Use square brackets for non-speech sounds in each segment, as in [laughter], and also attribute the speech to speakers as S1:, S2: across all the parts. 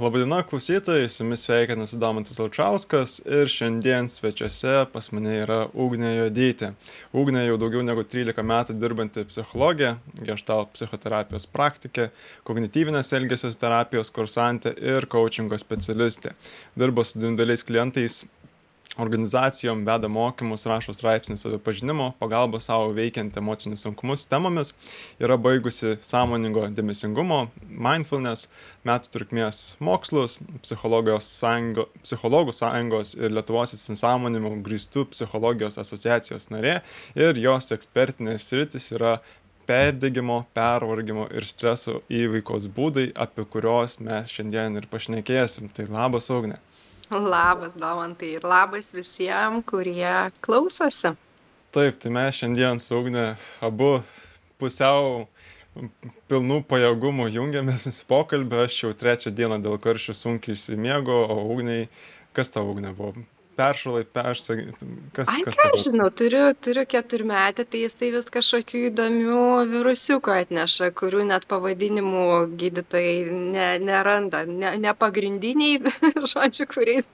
S1: Labadiena klausytojai, su jumis sveikinasi Domantas Laučiauskas ir šiandien svečiuose pas mane yra Ugnė Jodytė. Ugnė jau daugiau negu 13 metų dirbanti psichologė, geštal psichoterapijos praktikė, kognityvinės elgesios terapijos kursantė ir coachingo specialistė. Dirba su individualiais klientais organizacijom veda mokymus, rašo straipsnius apie pažinimo, pagalbą savo veikiant emocinius sunkumus temomis, yra baigusi sąmoningo dėmesingumo, mindfulness, metų trukmės mokslus, sąjungo, psichologų sąjungos ir Lietuvos įsinsąmonimų grįstų psichologijos asociacijos narė ir jos ekspertinės rytis yra perdegimo, pervargimo ir streso įveikos būdai, apie kuriuos mes šiandien ir pašnekėsim. Tai labas, Ugne.
S2: Labas, Domantai, ir labas visiems, kurie klausosi.
S1: Taip, tai mes šiandien su Ugne abu pusiau pilnų pajėgumų jungiamės į pokalbį. Aš jau trečią dieną dėl karščių sunkiai įsimiego, o Ugniai, kas tavo Ugne buvo? Peršalai, persag...
S2: kas, Ai, kas tau? Žinau, turiu, turiu keturmetį, tai jisai vis kažkokių įdomių virusiukų atneša, kurių net pavadinimų gydytojai ne, neranda, ne, ne pagrindiniai, [laughs] žodžiu, kuriais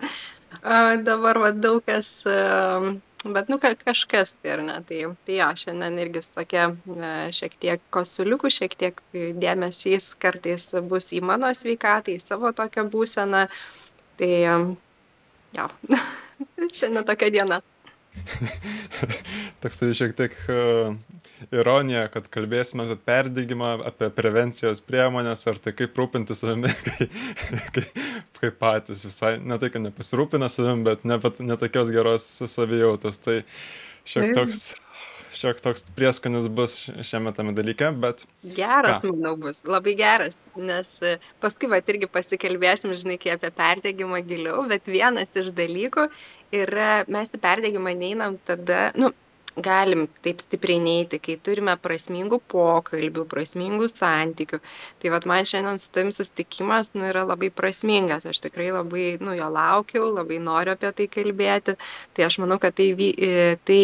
S2: a, dabar va, daug kas, a, bet nu ka, kažkas tai ar ne, tai, tai jo, šiandien irgi su tokia a, šiek tiek kosuliukų, šiek tiek dėmesys kartais bus į mano sveikatą, į savo tokią būseną. Tai jo, [laughs] [laughs] šiandien tokia diena. [laughs]
S1: Toksai šiek tiek uh, ironija, kad kalbėsime apie perdygimą, apie prevencijos priemonės, ar tai kaip rūpinti savimi, [laughs] kai, kai, kai patys visai, ne tai, kad nepasirūpina savim, bet ne, ne tokios geros savijautos. Tai šiek toks šiek toks prieskonis bus šiame tame dalyke, bet...
S2: Geras, ką? manau, bus. Labai geras, nes e, paskui va irgi pasikalbėsim, žinai, kai apie perdėgymą giliau, bet vienas iš dalykų yra, mes į perdėgymą neinam tada, nu, galim taip stipriai neiti, kai turime prasmingų pokalbių, prasmingų santykių. Tai vad man šiandien su tavim susitikimas nu, yra labai prasmingas. Aš tikrai labai nu, jo laukiau, labai noriu apie tai kalbėti. Tai aš manau, kad tai, e, tai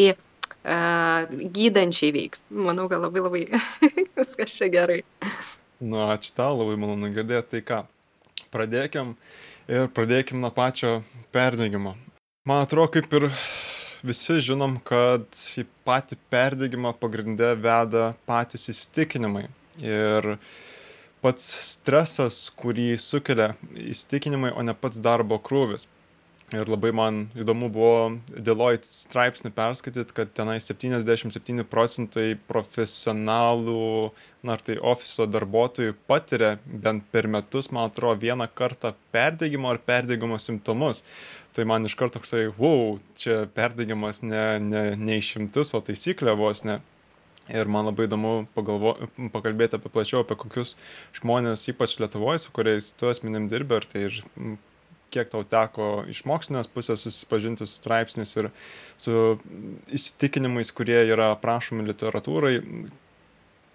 S2: gydančiai veiks. Manau, kad labai labai [laughs] viskas čia gerai.
S1: Na, ačiū tau, labai malonu girdėti. Tai ką, pradėkim ir pradėkim nuo pačio perdėgymo. Man atrodo, kaip ir visi žinom, kad į patį perdėgymą pagrindę veda patys įstikinimai. Ir pats stresas, kurį sukelia įstikinimai, o ne pats darbo krūvis. Ir labai man įdomu buvo Deloitte straipsnį perskaityti, kad tenai 77 procentai profesionalų, na ar tai ofiso darbuotojų patiria bent per metus, man atrodo, vieną kartą perdėgymo ar perdėgymo simptomus. Tai man iš karto toksai, wow, čia perdėgymas ne, ne, ne išimtis, o taisyklė vos ne. Ir man labai įdomu pagalvo, pakalbėti apie plačiau, apie kokius žmonės, ypač Lietuvoje, su kuriais tu asmenim dirbi, ar tai ir kiek tau teko iš mokslinės pusės susipažinti su straipsniais ir su įsitikinimais, kurie yra aprašomi literatūrai,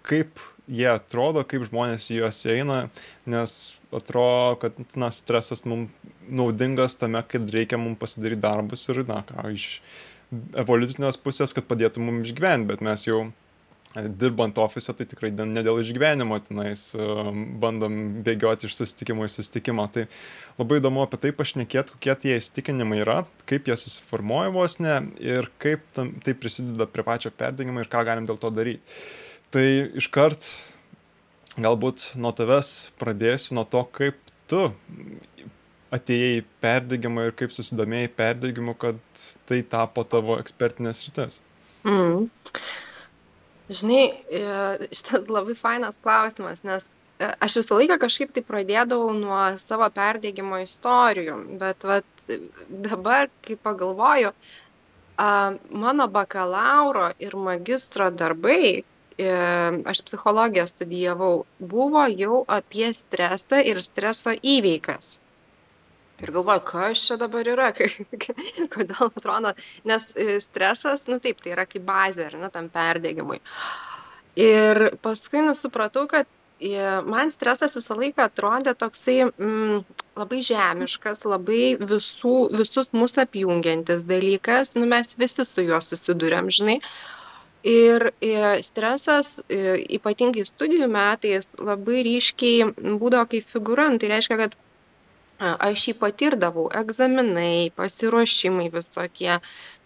S1: kaip jie atrodo, kaip žmonės į juos eina, nes atrodo, kad na, stresas mums naudingas tame, kad reikia mums pasidaryti darbus ir, na, ką, iš evoliucinės pusės, kad padėtų mums išgyventi, bet mes jau dirbant ofise, tai tikrai ne dėl išgyvenimo tenais um, bandom bėgioti iš susitikimo į susitikimą. Tai labai įdomu apie tai pašnekėti, kokie tie įsitikinimai yra, kaip jie susiformuoja vos ne ir kaip tam, tai prisideda prie pačio perdengimo ir ką galim dėl to daryti. Tai iškart galbūt nuo tavęs pradėsiu nuo to, kaip tu atėjai perdegimą ir kaip susidomėjai perdegimu, kad tai tapo tavo ekspertinės rytis. Mm.
S2: Žinai, e, šitas labai fainas klausimas, nes e, aš visą laiką kažkaip tai pradėdavau nuo savo perdėgymo istorijų, bet vat, dabar, kai pagalvoju, mano bakalauro ir magistro darbai, e, aš psichologiją studijavau, buvo jau apie stresą ir streso įveikas ir galvoju, kas čia dabar yra, [laughs] kodėl atrodo, nes e, stresas, nu taip, tai yra kaip bazė, ar ne, tam perdėgymui. Ir paskui nusipratau, kad e, man stresas visą laiką atrodė toksai mm, labai žemiškas, labai visų, visus mūsų apjungiantis dalykas, nu mes visi su juo susidurėm, žinai. Ir e, stresas, ypatingai studijų metais, labai ryškiai būdavo kaip figūra, nu, tai reiškia, kad aš jį patirdavau, egzaminai, pasiruošimai visokie,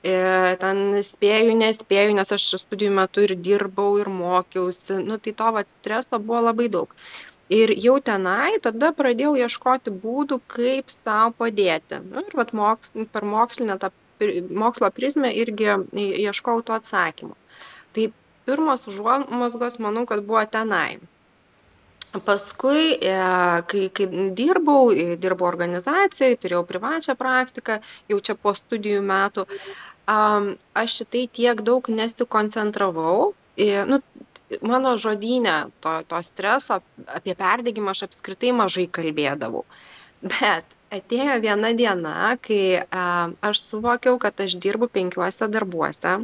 S2: e, ten spėjau, nespėjau, nes aš studijų metu ir dirbau, ir mokiausi, nu tai to va, streso buvo labai daug. Ir jau tenai tada pradėjau ieškoti būdų, kaip savo padėti. Nu, ir vat, moks, per mokslinę tą mokslo prizmę irgi ieškau to atsakymo. Tai pirmos užuomasgos, manau, kad buvo tenai. Paskui, e, kai, kai dirbau, e, dirbau organizacijoje, turėjau privačią praktiką, jau čia po studijų metų, aš šitai tiek daug nesikoncentravau. E, nu, mano žodynė to, to streso apie perdėgymą aš apskritai mažai kalbėdavau. Bet atėjo viena diena, kai aš suvokiau, kad aš dirbu penkiuose darbuose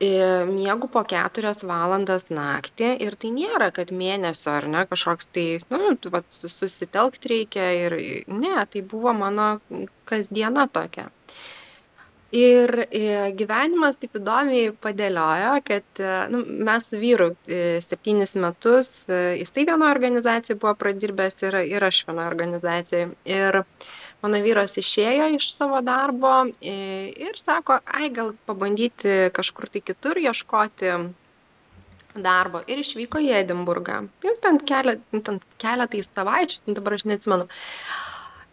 S2: miegu po keturias valandas naktį ir tai nėra, kad mėnesio ar ne kažkoks tai, nu, vat, susitelkti reikia ir ne, tai buvo mano kasdiena tokia. Ir gyvenimas taip įdomiai padėliojo, kad nu, mes su vyru septynis metus, jisai vienoje organizacijoje buvo pradirbęs ir, ir aš vienoje organizacijoje. Ir mano vyras išėjo iš savo darbo ir sako, ai gal pabandyti kažkur tai kitur ieškoti darbo ir išvyko į Edinburgą. Jau ten, kelia, ten keletai savaičių, dabar aš neatsimenu.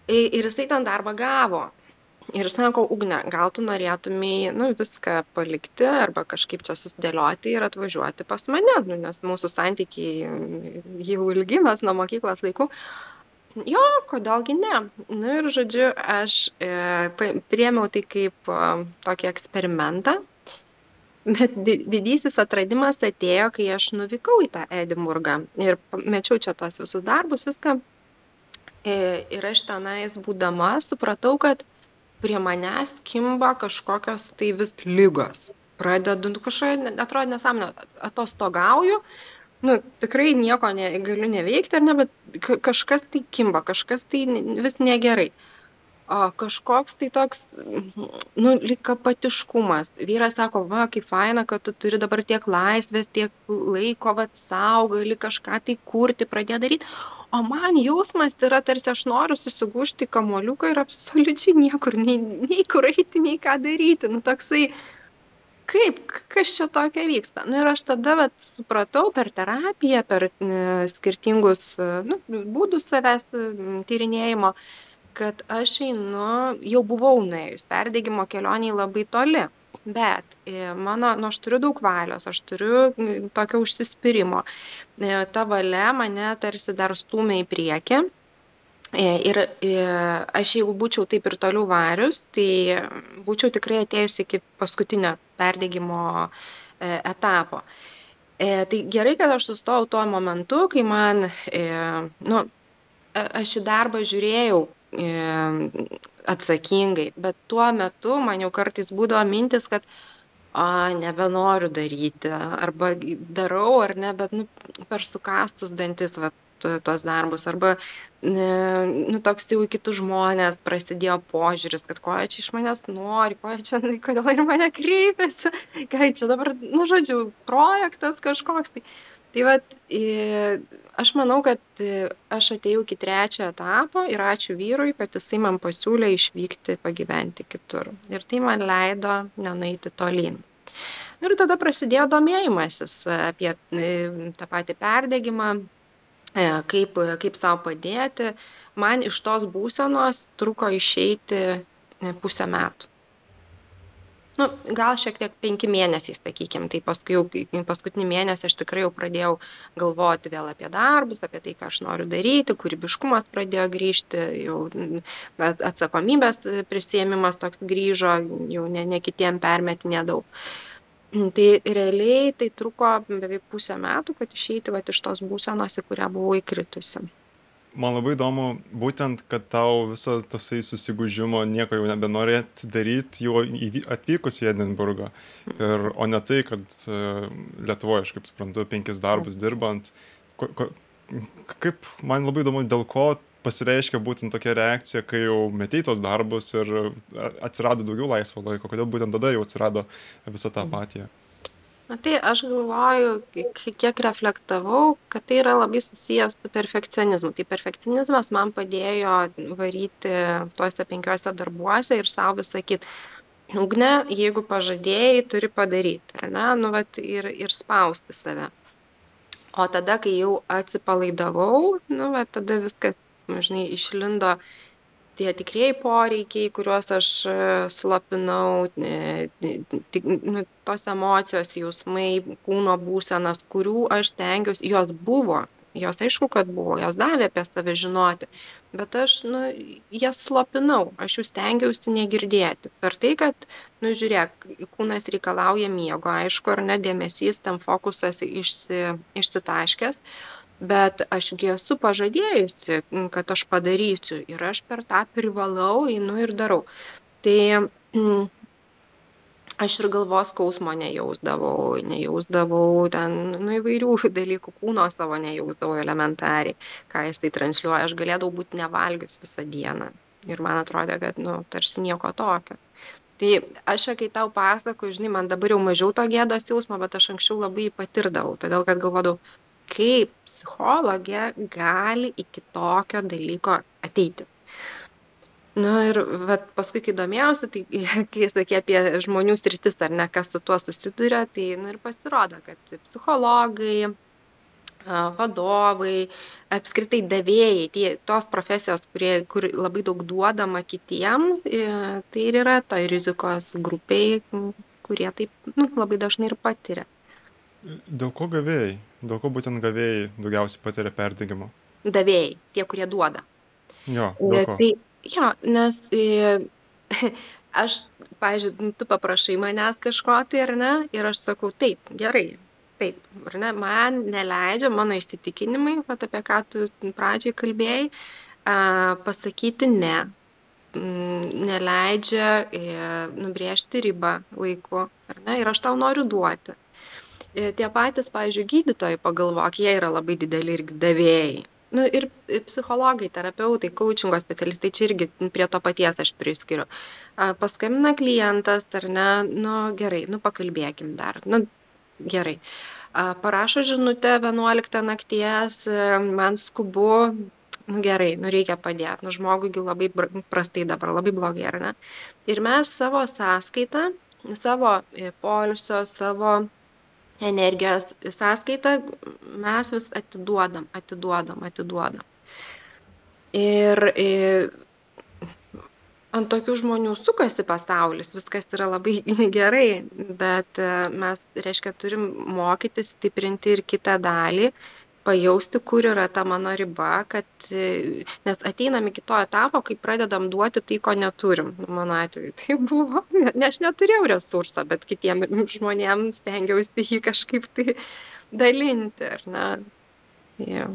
S2: Ir jisai ten darbą gavo. Ir sako, Ugne, gal tu norėtumai nu, viską palikti arba kažkaip čia susidėlioti ir atvažiuoti pas mane, nu, nes mūsų santykiai jau ilgi mes nuo mokyklos laikų jo, kodėlgi ne. Nu ir žodžiu, aš e, priemiau tai kaip e, tokį eksperimentą. Bet didysis atradimas atėjo, kai aš nuvykau į tą Edinburgą ir mečiau čia tos visus darbus, viską. E, ir aš tenais būdama supratau, kad prie manęs kimba kažkokios tai vis lygos. Pradedu nu, kažkokia, atrodo nesąmonė, atostogauju, nu tikrai nieko negaliu neveikti ar ne, bet kažkas tai kimba, kažkas tai vis negerai. O kažkoks tai toks, nu, lyg apatiškumas. Vyras sako, va, kaip faina, kad tu turi dabar tiek laisvės, tiek laiko, va, savo, gali kažką tai kurti, pradėti daryti. O man jausmas yra, tarsi aš noriu susigūžti kamoliuką ir absoliučiai niekur, nei, nei kur eiti, nei ką daryti. Nu, toksai, kaip kas čia tokio vyksta? Nu ir aš tada vat supratau per terapiją per e, skirtingus e, nu būdus savęs tyrinėjimo kad aš einu jau buvau nuėjus perdegimo kelionėj labai toli. Bet e, mano nu aš turiu daug valios aš turiu tokio užsispyrimo. Ta valia mane tarsi dar stūmė į priekį. E, ir e, aš jeigu būčiau taip ir toliau varius, tai būčiau tikrai atėjusi iki paskutinio perdėgymo e, etapo. Tai gerai, kad aš sustojau tuo momentu, kai man, nu, aš į darbą žiūrėjau atsakingai, bet tuo metu man jau kartais būdavo mintis, kad a, nebenoriu daryti, arba darau ar ne, bet nu, per sukastus dantis, va, tuos darbus arba nu, toks jau į kitus žmonės prasidėjo požiūris, kad ko čia iš manęs nori, ko čia, kodėl ir mane kreipiasi, [laughs] ką čia dabar, nu, žodžiu, projektas kažkoks. Tai, tai vad, aš manau, kad aš atėjau iki trečio etapo ir ačiū vyrui, kad jisai man pasiūlė išvykti pagyventi kitur. Ir tai man leido nenueiti tolyn. Ir tada prasidėjo domėjimasis apie tą patį perdėgymą, E, kaip, kaip savo padėti. Man iš tos būsenos truko išeiti e, pusę metų. Nu, gal šiek tiek penki mėnesiai, sakykime, tai paskui jau paskutinį mėnesį aš tikrai jau pradėjau galvoti vėl apie darbus, apie tai, ką aš noriu daryti, kūrybiškumas pradėjo grįžti, jau atsakomybės prisėmimas toks grįžo, jau ne, ne kitiem permetinė daug. [clears throat] Tai realiai tai truko beveik pusę metų, kad išeiti vat, iš tos būsenos, į kurią buvau įkritusi.
S1: Man labai įdomu, būtent, kad tau visą tasai susigūžimo nieko jau nebenorėt daryti, jau atvykus į Edinburgą. Ir, o ne tai, kad uh, Lietuvoje, aš kaip suprantu, penkis darbus dirbant. Ko, ko, kaip man labai įdomu, dėl ko pasireiškia būtent tokia reakcija, kai jau metei tos darbus ir atsirado daugiau laisvo laiko, kodėl būtent tada jau atsirado visa ta apatija?
S2: Na tai aš galvoju, kiek reflektavau, kad tai yra labai susijęs su perfekcionizmu. Tai perfekcionizmas man padėjo varyti tuose penkiuose darbuose ir savo sakyti, ugne, jeigu pažadėjai, turi padaryti, ar ne, nu, vat, ir, ir spausti save. O tada, kai jau atsipalaidavau, nu, vat, tada viskas, žinai, išlindo tie tikrieji poreikiai, kuriuos aš e, slapinau, e, nu, tos emocijos, jausmai, kūno būsenas, kurių aš stengiuosi, jos buvo, jos aišku, kad buvo, jos davė apie save žinoti, bet aš, nu, jas slopinau, aš jų stengiausi negirdėti. Per tai, kad, nu, žiūrėk, kūnas reikalauja miego, aišku, ar ne dėmesys, ten fokusas išsi, išsitaškęs, bet aš gi esu pažadėjusi, kad aš padarysiu ir aš per tą privalau, einu ir darau. Tai aš ir galvos skausmo nejausdavau, nejausdavau ten nu, įvairių [laughs] dalykų, kūno savo nejausdavau elementariai, ką jis tai transliuoja, aš galėdavau būti nevalgius visą dieną. Ir man atrodė, kad, nu, tarsi nieko tokio. Tai aš, kai tau pasakoju, žinai, man dabar jau mažiau to gėdos jausmo, bet aš anksčiau labai patirdavau, todėl kad galvodavau, kaip psichologė gali iki tokio dalyko ateiti. Na nu, ir vat, paskui, kai domėjausi, tai [laughs] kai sakė apie žmonių sritis ar ne, kas su tuo susiduria, tai nu, ir pasirodo, kad psichologai, vadovai, apskritai davėjai, tie, tos profesijos, kurie, kur labai daug duodama kitiem, e, tai ir yra toj rizikos grupiai, kurie taip nu, labai dažnai ir patiria.
S1: Dėl ko gavėjai? Dėl ko būtent gavėjai daugiausiai patiria perdegimo?
S2: Davėjai, tie, kurie duoda.
S1: Jo, ko?
S2: Tai, jo, nes e, [laughs] aš, pažiūrėjau, tu paprašai manęs kažko tai ar ne, ir aš sakau, taip, gerai, taip, ar ne, man neleidžia mano įsitikinimai, vat, apie ką tu pradžiai kalbėjai, a, pasakyti ne, neleidžia e, nubrėžti ribą laiku, ar ne, ir aš tau noriu duoti. E, tie patys, pavyzdžiui, gydytojai, pagalvok, jie yra labai dideli irgi davėjai. Nu, ir psichologai, terapeutai, coachingo specialistai, čia irgi prie to paties aš priskiriu. Paskambina klientas, ar ne, nu gerai, nu pakalbėkim dar, nu gerai. Parašo žinutę 11 nakties, man skubu, nu gerai, nu reikia padėti, nu žmogui labai prastai dabar, labai blogai, ar ne. Ir mes savo sąskaitą, savo e, polisio, savo energijos sąskaita mes vis atiduodam, atiduodam, atiduodam. Ir, ir ant tokių žmonių sukasi pasaulis, viskas yra labai [laughs] gerai, bet e, mes, reiškia, turim mokytis stiprinti ir kitą dalį, pajausti, kur yra ta mano riba, kad, nes ateinam iki to etapo, kai pradedam duoti tai, ko neturim. Mano atveju tai buvo, nes aš neturėjau resursą, bet kitiem žmonėms stengiausi jį kažkaip tai dalinti, ar ne? Ja.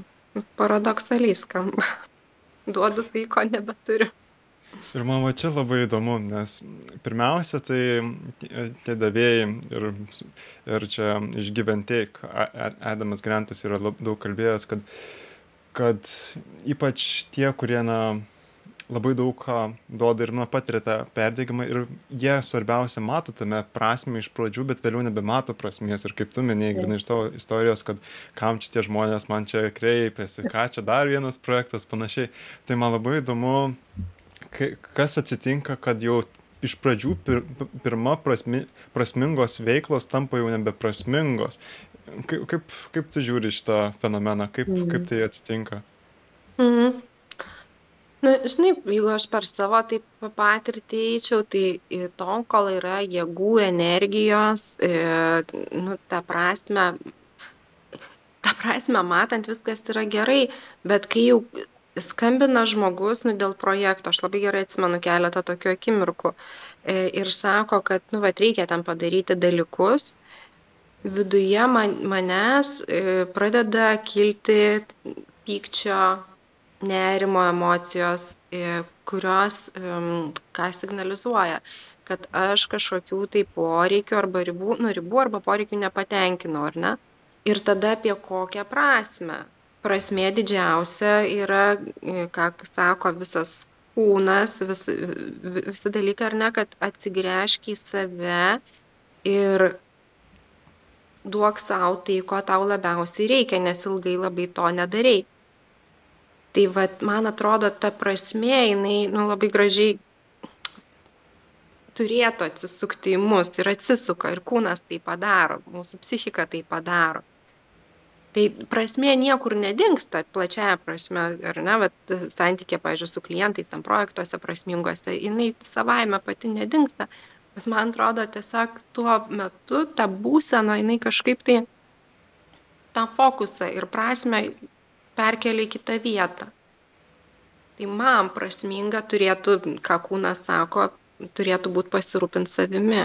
S2: Paradoksaliai skamba. Duodu tai, ko nebeturiu.
S1: Ir man va čia labai įdomu, nes pirmiausia, tai tie davėjai ir, ir čia išgyventėjai, Adamas Grantas yra daug kalbėjęs, kad, kad ypač tie, kurie na, labai daug ką duoda ir nu, patiria tą perdėgymą ir jie svarbiausia mato tame prasme iš pradžių, bet vėliau nebemato prasmės. Ir kaip tu minėjai, grinai iš tavo istorijos, kad kam čia tie žmonės man čia kreipiasi, ką čia dar vienas projektas, panašiai. Tai man labai įdomu kas atsitinka, kad jau iš pradžių pir, pirma prasmi, prasmingos veiklos tampa jau nebeprasmingos. Kaip, kaip, kaip tu žiūri šitą fenomeną, kaip, mm. kaip tai atsitinka?
S2: Mm. Na, žinai, jeigu aš per savo taip patirtį eičiau, tai tol, kol yra jėgų, energijos, e, nu, ta prasme, ta prasme, matant viskas yra gerai, bet kai jau skambina žmogus nu dėl projekto. Aš labai gerai atsimenu keletą tokių akimirkų. E, ir sako kad nu vat reikia ten padaryti dalykus. Viduje man, manęs e, pradeda kilti pykčio nerimo emocijos e, kurios ką signalizuoja kad aš kažkokių tai poreikių arba ribų, nu, ribų arba poreikių nepatenkinau, ar ne? Ir tada apie kokią prasme prasmė didžiausia yra, e, ką sako visas kūnas, vis, visi dalykai, ar ne, kad atsigręžk į save ir duok sau tai, ko tau labiausiai reikia, nes ilgai labai to nedarai. Tai vad, man atrodo, ta prasme, jinai nu, labai gražiai turėtų atsisukti į mus ir atsisuka, ir kūnas tai padaro, mūsų psichika tai padaro. Tai prasmė niekur nedingsta, plačiaja prasme, ar ne, bet santykė, pažiūrėjau, su klientais, tam projektuose prasmingose, jinai savaime pati nedingsta, bet man atrodo tiesiog tuo metu ta būsena, jinai kažkaip tai tą fokusą ir prasme perkelia į kitą vietą. Tai man prasminga turėtų, ką kūnas sako, turėtų būti pasirūpinti savimi,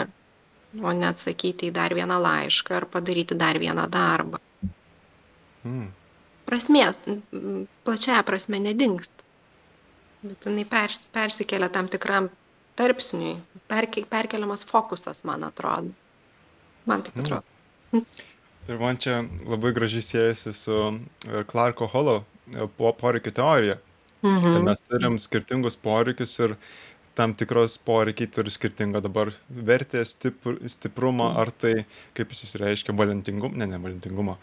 S2: o ne atsakyti į dar vieną laišką ar padaryti dar vieną darbą. Mm. Prasmės, plačiaja prasme nedingsta, bet jinai pers, persikelia tam tikram tarpsniui, perke, perkeliamas fokusas, man atrodo. Man taip atrodo. Mm.
S1: Ir man čia labai gražiai siejasi su e, Clarko Holo e, poreikių teorija. Mhm. Kad mes turim skirtingus poreikius ir tam tikros poreikiai turi skirtingą dabar vertę, stipr, stiprumą, mhm. ar tai, kaip jis įsireiškia, valentingumą, ne, ne valentingumą.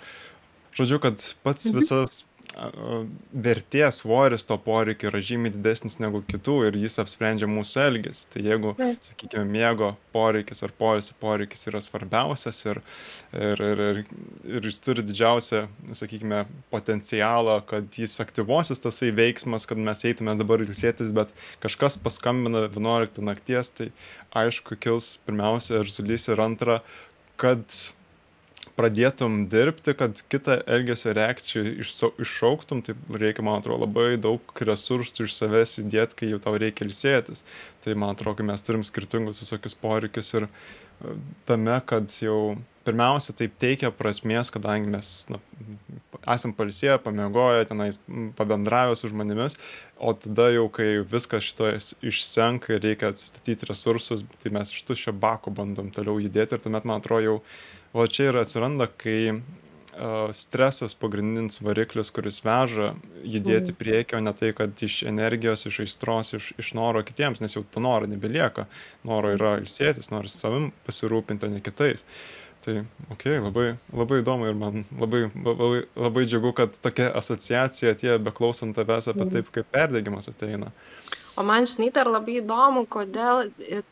S1: Žodžiu, kad pats mhm. visas vertės svoris to poreikio yra žymiai didesnis negu kitų ir jis apsprendžia mūsų elgesį. Tai jeigu, sakykime, miego poreikis ar poilsio poreikis yra svarbiausias ir, ir, ir, ir, ir jis turi didžiausią, sakykime, potencialą, kad jis aktyvuosis tasai veiksmas, kad mes eitume dabar ilsėtis, bet kažkas paskambina 11 nakties, tai aišku, kils pirmiausia ir sulys ir antra, kad pradėtum dirbti, kad kitą elgesio reakciją iššauktum, tai reikia, man atrodo, labai daug resursų iš savęs įdėti, kai jau tau reikia ilsėtis. Tai man atrodo, kad mes turim skirtingus visokius poreikius ir e, tame, kad jau pirmiausia, taip teikia prasmės, kadangi mes na, esam palsėję, pamiegoję, tenais pabendravę su žmonėmis, o tada jau, kai viskas šito išsenka ir reikia atsistatyti resursus, tai mes iš tuščio bako bandom toliau judėti ir tuomet, man atrodo, jau o čia ir atsiranda, kai stresas pagrindinis variklis, kuris veža judėti mhm. priekio, ne tai, kad iš energijos, iš aistros, iš, iš noro kitiems, nes jau to noro nebelieka. Noro yra ilsėtis, nori savim pasirūpinti, o ne kitais. Tai, okei, okay, labai, labai įdomu ir man labai, labai, labai džiugu, kad tokia asociacija tie, beklausant tavęs apie mhm. taip, kaip perdėgymas ateina.
S2: O man, žinai, dar labai įdomu, kodėl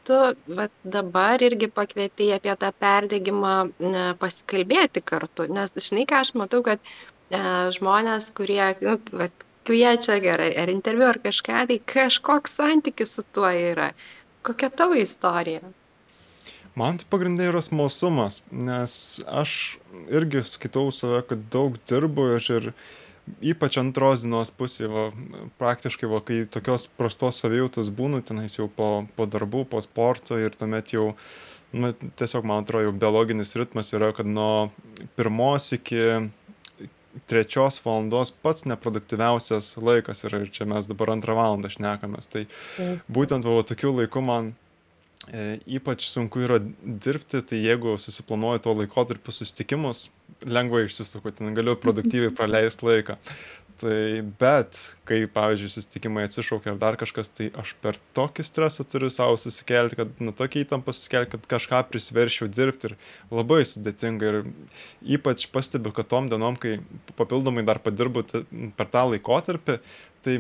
S2: tu vat, dabar irgi pakvietei apie tą perdėgymą pasikalbėti kartu. Nes, žinai, ką aš matau, kad e, žmonės, kurie nu, vat, kviečia gerai, ar interviu, ar kažką, tai kažkoks santykis su tuo yra. Kokia tavo istorija?
S1: Man tai pagrindai yra smalsumas, nes aš irgi skaitau save, kad daug dirbu ir, ir ypač antros dienos pusėje, va, praktiškai, va, kai tokios prastos savijautos būnu, tenais jau po, po darbų, po sporto ir tuomet jau, nu, tiesiog man atrodo, jau biologinis ritmas yra, kad nuo pirmos iki trečios valandos pats neproduktyviausias laikas yra ir čia mes dabar antrą valandą šnekamės. Tai būtent va, tokiu laiku man ypač sunku yra dirbti, tai jeigu susiplanuoju tuo laikotarpiu susitikimus, lengvai išsisuku, ten galiu produktyviai [laughs] praleisti laiką. Tai bet, kai, pavyzdžiui, susitikimai atsišaukia ar dar kažkas, tai aš per tokį stresą turiu savo susikelti, kad, nu, tokį įtampą susikelti, kad kažką prisveršiu dirbti ir labai sudėtinga. Ir ypač pastebiu, kad tom dienom, kai papildomai dar padirbu per tą laikotarpį, tai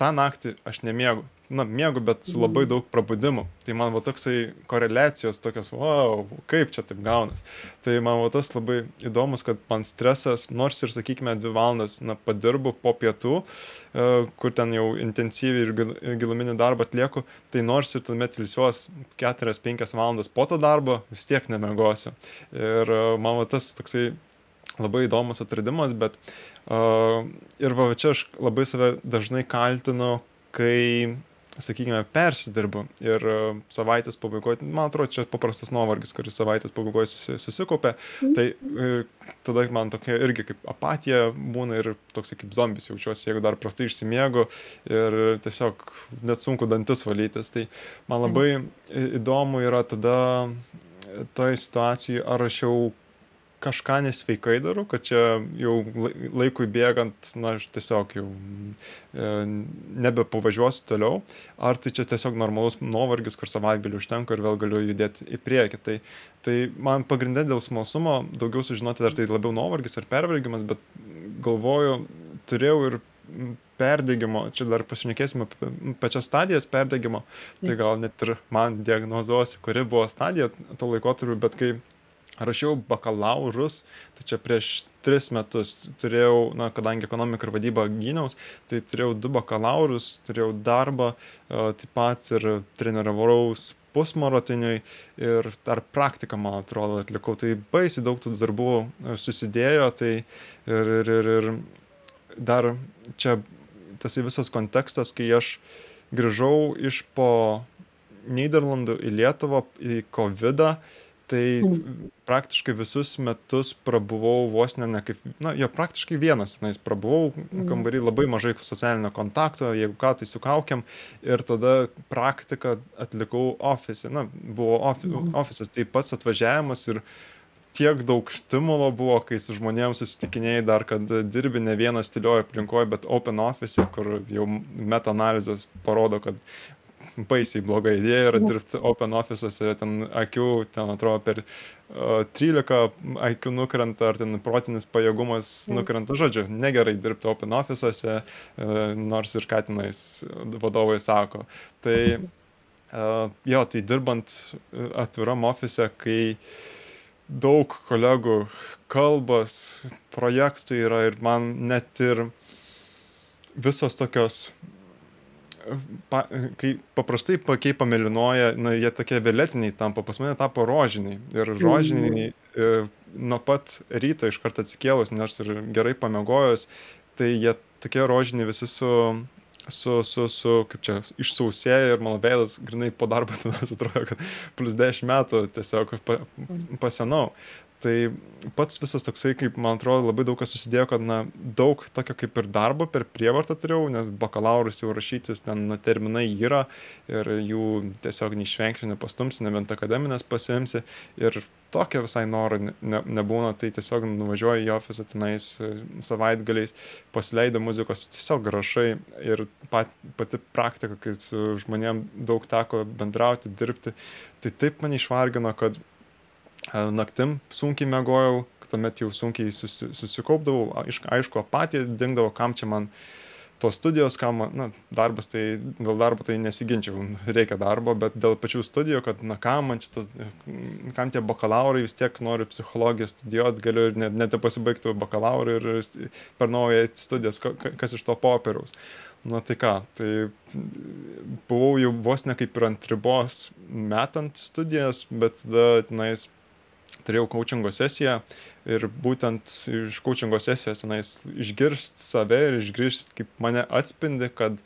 S1: tą naktį aš nemiegu na, miegu, bet su labai daug prabudimų. Tai man va toksai koreliacijos tokios, wow, kaip čia taip gaunas. Tai man va tas labai įdomus, kad man stresas, nors ir, sakykime, dvi valandas, na, padirbu po pietų, e, kur ten jau intensyviai ir giluminį darbą atlieku, tai nors ir tuomet ilsiuos 4-5 valandas po to darbo, vis tiek nemegosiu. Ir e, man va tas toksai labai įdomus atradimas, bet uh, ir va čia aš labai save dažnai kaltinu, kai sakykime, persidirbu ir e, savaitės pabaigoje, man atrodo, čia paprastas nuovargis, kuris savaitės pabaigoje susikaupė, mm. tai e, tada man tokia irgi kaip apatija būna ir toks kaip zombis jaučiuosi, jeigu dar prastai išsimiegu ir tiesiog net sunku dantis valytis. Tai man labai įdomu yra tada toje situacijoje, ar aš jau kažką nesveikai darau, kad čia jau laikui bėgant, na, aš tiesiog jau e, nebepavažiuosiu toliau, ar tai čia tiesiog normalus nuovargis, kur savaitgaliu užtenka ir vėl galiu judėti į priekį. Tai, tai man pagrindė dėl smalsumo daugiau sužinoti, ar tai labiau nuovargis ar pervargimas, bet galvoju, turėjau ir perdegimo, čia dar pasišnekėsime apie pačias stadijas perdegimo, tai gal net ir man diagnozuosi, kuri buvo stadija to laikotarpiu, bet kai rašiau bakalaurus, tai čia prieš tris metus turėjau, na, kadangi ekonomika ir vadyba gyniaus, tai turėjau du bakalaurus, turėjau darbą, taip pat ir treniravausi pusmaratoniui ir dar praktiką, man atrodo, atlikau. Tai baisiai daug tų darbų susidėjo, tai ir, ir, ir, ir dar čia tas visas kontekstas, kai aš grįžau iš po Niderlandų į Lietuvą į COVID, -ą, tai praktiškai visus metus prabuvau vos ne, ne kaip, na, jo praktiškai vienas, na, jis prabuvau mhm. kambarį labai mažai socialinio kontakto, jeigu ką, tai su kaukiam ir tada praktiką atlikau ofise, na, buvo ofi, mhm. ofisas, tai pats atvažiavimas ir tiek daug stimulo buvo, kai su žmonėms susitikinėjai dar, kad dirbi ne vieną stiliuoju aplinkoje, bet open office, kur jau meta-analizės parodo, kad [laughs] baisiai bloga idėja yra dirbti open office'uose, ten akių, ten atrodo per uh, 13 akių nukrenta, ar ten protinis pajėgumas nukrenta, žodžiu, negerai dirbti open office'uose, uh, nors ir katinais vadovai sako. Tai uh, jo, tai dirbant atviram office, kai daug kolegų kalbas, projektų yra ir man net ir visos tokios pa, kai paprastai pakiai pamėlynoja, na, jie tokie violetiniai tampa, pas mane tapo rožiniai. Ir rožiniai e, nuo pat ryto iš karto atsikėlus, nors ir gerai pamiegojus, tai jie tokie rožiniai visi su, su, su, su kaip čia, išsausėję ir mano veidas, grinai po darbo, [laughs] tada atrodo, kad plus 10 metų tiesiog pa, pasenau tai pats visas toksai, kaip man atrodo, labai daug kas susidėjo, kad na, daug tokio kaip ir darbo per prievartą turėjau, nes bakalaurus jau rašytis ten na, terminai yra ir jų tiesiog neišvengsi, nepastumsi, nebent akademinės pasimsi ir tokio visai noro ne, ne, nebūna, tai tiesiog nuvažiuoji į ofisą tenais e, savaitgaliais, pasileido muzikos, tiesiog gražai ir pat, pati praktika, kai su žmonėm daug teko bendrauti, dirbti, tai taip mane išvargino, kad naktim sunkiai miegojau, tuomet jau sunkiai susi, susikaupdavau, aišku, apatija dingdavo, kam čia man tos studijos, kam, na, darbas, tai dėl darbo tai nesiginčiau, reikia darbo, bet dėl pačių studijų, kad, na, kam man čia tas, kam tie bakalaurai, vis tiek noriu psichologiją studijuoti, galiu ir net, net pasibaigti bakalaurą ir per naują studijas, kas iš to popieriaus. Na tai ką, tai buvau jau vos ne kaip ir ant ribos metant studijas, bet tada tenais turėjau coachingo sesiją ir būtent iš coachingo sesijos tenais išgirst save ir išgirst, kaip mane atspindi, kad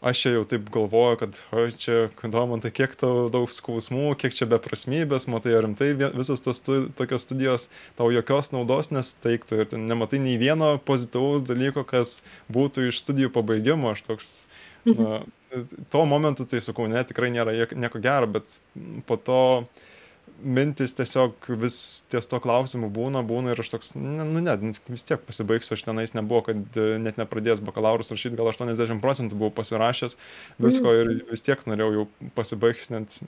S1: aš čia jau taip galvoju, kad o čia, Domantai, kiek tau daug skausmų, kiek čia beprasmybės, matai, ar rimtai visos tos stu, tokios studijos tau jokios naudos nesuteiktų ir nematai nei vieno pozityvaus dalyko, kas būtų iš studijų pabaigimo, aš toks, na, tuo momentu tai sakau, ne, tikrai nėra nieko gero, bet po to mintys tiesiog vis ties to klausimu būna, būna ir aš toks, nu ne, nu, vis tiek pasibaigsiu, aš tenais nebuvo, kad e, net nepradėjęs bakalaurus rašyti, gal 80 procentų buvau pasirašęs visko ir vis tiek norėjau jau pasibaigti, net,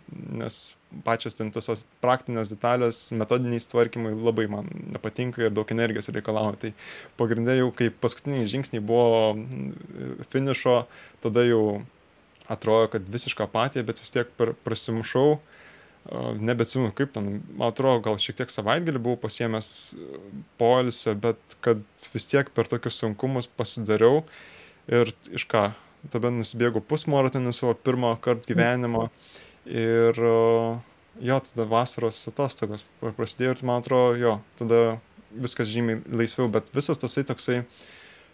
S1: nes pačios ten tos praktinės detalės, metodiniai tvarkymai labai man nepatinka ir daug energijos reikalauja. Tai pagrindė jau, kai paskutiniai žingsniai buvo finišo, tada jau atrodo, kad visišką apatiją, bet vis tiek prasimušau nebeatsimenu kaip ten, man atrodo, gal šiek tiek savaitgalį buvau pasiemęs poilsio, bet kad vis tiek per tokius sunkumus pasidariau ir iš ką, tada nusibėgau pusmaratonį savo pirmą kartą gyvenimo ir jo, tada vasaros atostogos prasidėjo ir man atrodo, jo, tada viskas žymiai laisviau, bet visas tasai toksai uh,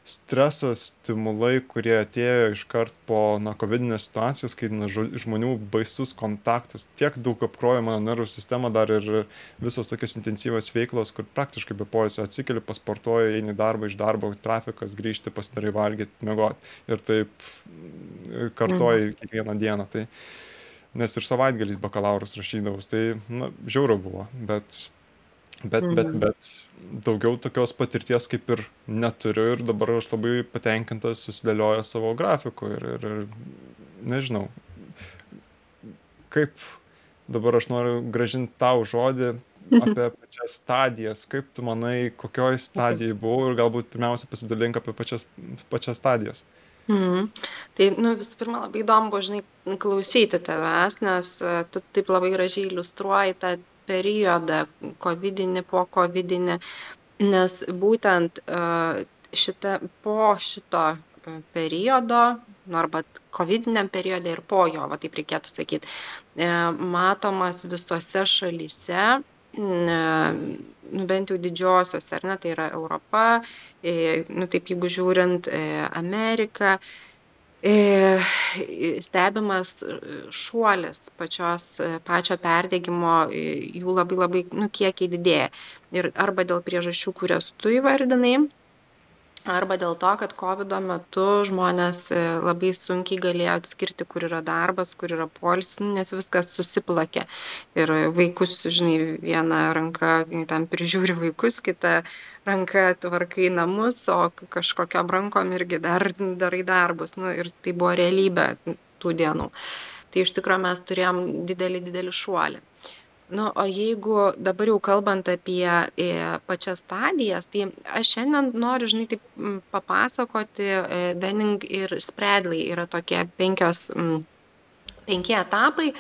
S1: stresas, stimulai, kurie atėjo iškart po na, COVID-19 situacijos, kai na, žmonių baisus kontaktas, tiek daug apkrojo mano nervų sistemą, dar ir visos tokios intensyvios veiklos, kur praktiškai be poilsio atsikeli, pasportuoji, eini darbą iš darbo, trafikas, grįžti, pasidarai valgyti, mėgoti ir taip kartoji mhm. kiekvieną dieną. Tai, nes ir savaitgaliais bakalaurus rašydavus, tai na, žiauru buvo, bet Bet, bet,
S2: Mhm.
S1: bet daugiau tokios patirties kaip ir neturiu ir dabar aš labai patenkintas susidėlioję savo grafiku ir, ir, ir nežinau, kaip dabar aš noriu gražinti tau žodį apie [laughs] pačias stadijas, kaip tu manai, kokioj stadijai buvau ir galbūt pirmiausia pasidalink apie pačias, pačias stadijas.
S2: Mhm. Tai, nu, visų pirma, labai įdomu, buvo, žinai, klausyti tavęs, nes e, tu taip labai gražiai iliustruoji tą periodą, COVID-inį, po COVID-inį, nes būtent e, šita, po šito e, periodo, nu, arba COVID-iniam periode ir po jo, va taip reikėtų sakyti, matomas visose šalyse, nu, bent jau didžiosios, ar ne, tai yra Europa, nu, taip jeigu žiūrint, Amerika, stebimas šuolis pačios, pačio perdegimo, jų labai labai nu, kiekiai didėja. Ir arba dėl priežasčių, kurias tu įvardinai, arba dėl to, kad COVID metu žmonės labai sunkiai galėjo atskirti, kur yra darbas, kur yra polis, nes viskas susiplakė. Ir vaikus, žinai, viena ranka tam prižiūri vaikus, kita ranka tvarkai namus, o kažkokiam rankom irgi dar darai darbus. Nu, ir tai buvo realybė tų dienų. Tai iš tikrųjų mes turėjom didelį, didelį šuolį. Nu, o jeigu dabar jau kalbant apie e, pačias stadijas, tai aš šiandien noriu, žinai, taip papasakoti, e, Benning ir Spredley yra tokie penkios, penki etapai.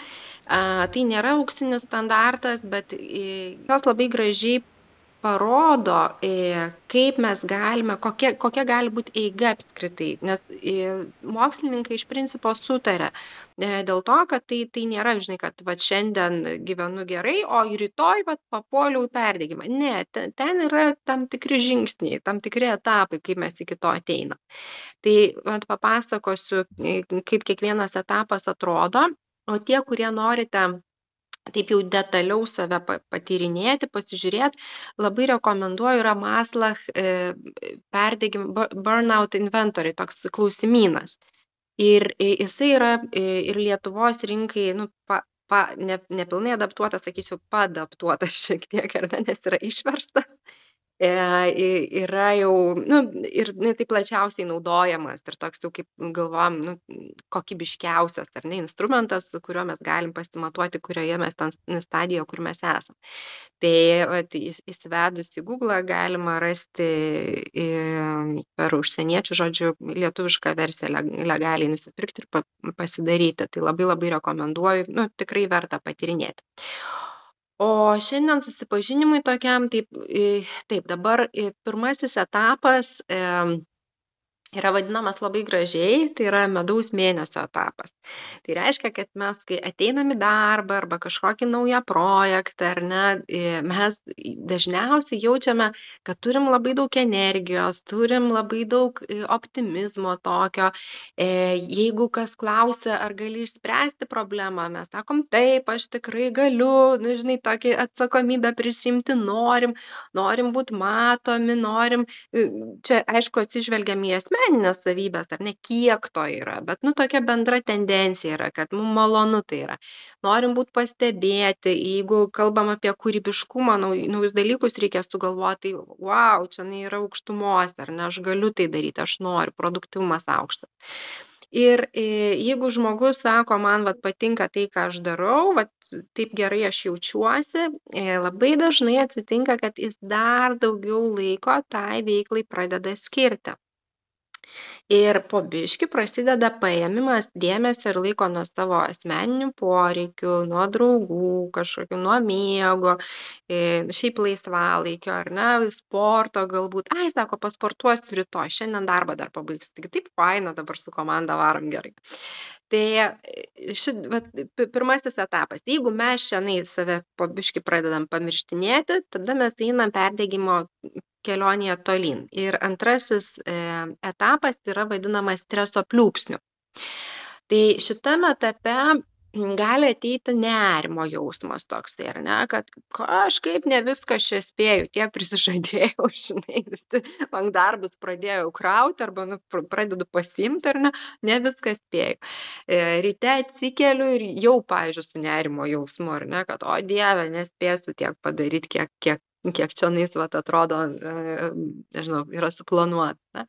S2: Tai nėra auksinis standartas, bet e, jos labai gražiai parodo, e, kaip mes galime, kokia, kokia gali būti eiga apskritai, nes e, mokslininkai iš principo sutarė e, dėl to, kad tai, tai nėra, žinai, kad va, šiandien gyvenu gerai, o rytoj va, papuoliau į perdėgymą. Ne, ten, ten yra tam tikri žingsniai, tam tikri etapai, kaip mes iki to ateinam. Tai va, papasakosiu, kaip kiekvienas etapas atrodo, o tie, kurie norite taip jau detaliau save patyrinėti, pasižiūrėti, labai rekomenduoju yra Maslach e, perdėgim Burnout Inventory, toks klausimynas. Ir jisai yra ir Lietuvos rinkai, nu, pa, pa, ne, nepilnai adaptuotas, sakyčiau, padaptuotas [laughs] šiek tiek, ar ne, nes yra išverstas e, yra jau, nu, ir ne, taip plačiausiai naudojamas ir toks jau kaip galvom, nu, kokybiškiausias, ar ne, instrumentas, su kuriuo mes galim pasimatuoti, kurioje mes ten stadijoje, kur mes esame. Tai vat, įsivedus į Google galima rasti per užsieniečių žodžių lietuvišką versiją legaliai nusipirkti ir pasidaryti. Tai labai labai rekomenduoju, nu, tikrai verta patyrinėti o šiandien susipažinimui tokiam taip taip dabar pirmasis etapas yra vadinamas labai gražiai, tai yra medaus mėnesio etapas. Tai reiškia, kad mes, kai ateinam į darbą arba kažkokį naują projektą, ar ne, mes dažniausiai jaučiame, kad turim labai daug energijos, turim labai daug optimizmo tokio. Jeigu kas klausia, ar gali išspręsti problemą, mes sakom, taip, aš tikrai galiu, nu, žinai, tokį atsakomybę prisimti norim, norim būti matomi, norim, čia aišku, atsižvelgiam į esmę asmenines savybes ar ne kiek to yra bet nu tokia bendra tendencija yra kad mum malonu tai yra. Norim būt pastebėti jeigu kalbam apie kūrybiškumą nauj naujus dalykus reikia sugalvot tai vau čionai yra aukštumose ar ne aš galiu tai daryt aš noriu produktyvumas aukštas. Ir jeigu žmogus sako man vat patinka tai ką aš darau vat taip gerai aš jaučiuosi labai dažnai atsitinka kad jis dar daugiau laiko tai veiklai pradeda skirti ir po biškį prasideda paėmimas dėmesio ir laiko nuo savo asmeninių poreikių nuo draugų kažkokių nuo miego e, šiaip laisvalaikio ar ne sporto galbūt. Ai sako pasportuosiu rytoj šiandien darbą dar pabaigsiu. Taigi taip faina dabar su komanda varom gerai. Tai ši vat pirmasis etapas. Jeigu mes čionai save po biškį pradedam pamirštinėti tada mes einam perdegimo kelionėje tolyn. Ir antrasis e, etapas yra vadinamas streso pliūpsniu. Tai šitame etape gali ateiti nerimo jausmas toksai, ar ne, kad kažkaip ne viską čia spėjau, tiek prisižadėjau, [laughs] žinai, visi man darbus pradėjau krauti arba nu, pradedu pasimti, ar ne, ne viską spėjau. E, ryte atsikeliu ir jau, pavyzdžiui, su nerimo jausmu, ar ne, kad, o Dieve, nespėsiu tiek padaryti, kiek, kiek kiek čia nais, vat, atrodo, e, nežinau, yra suplanuota.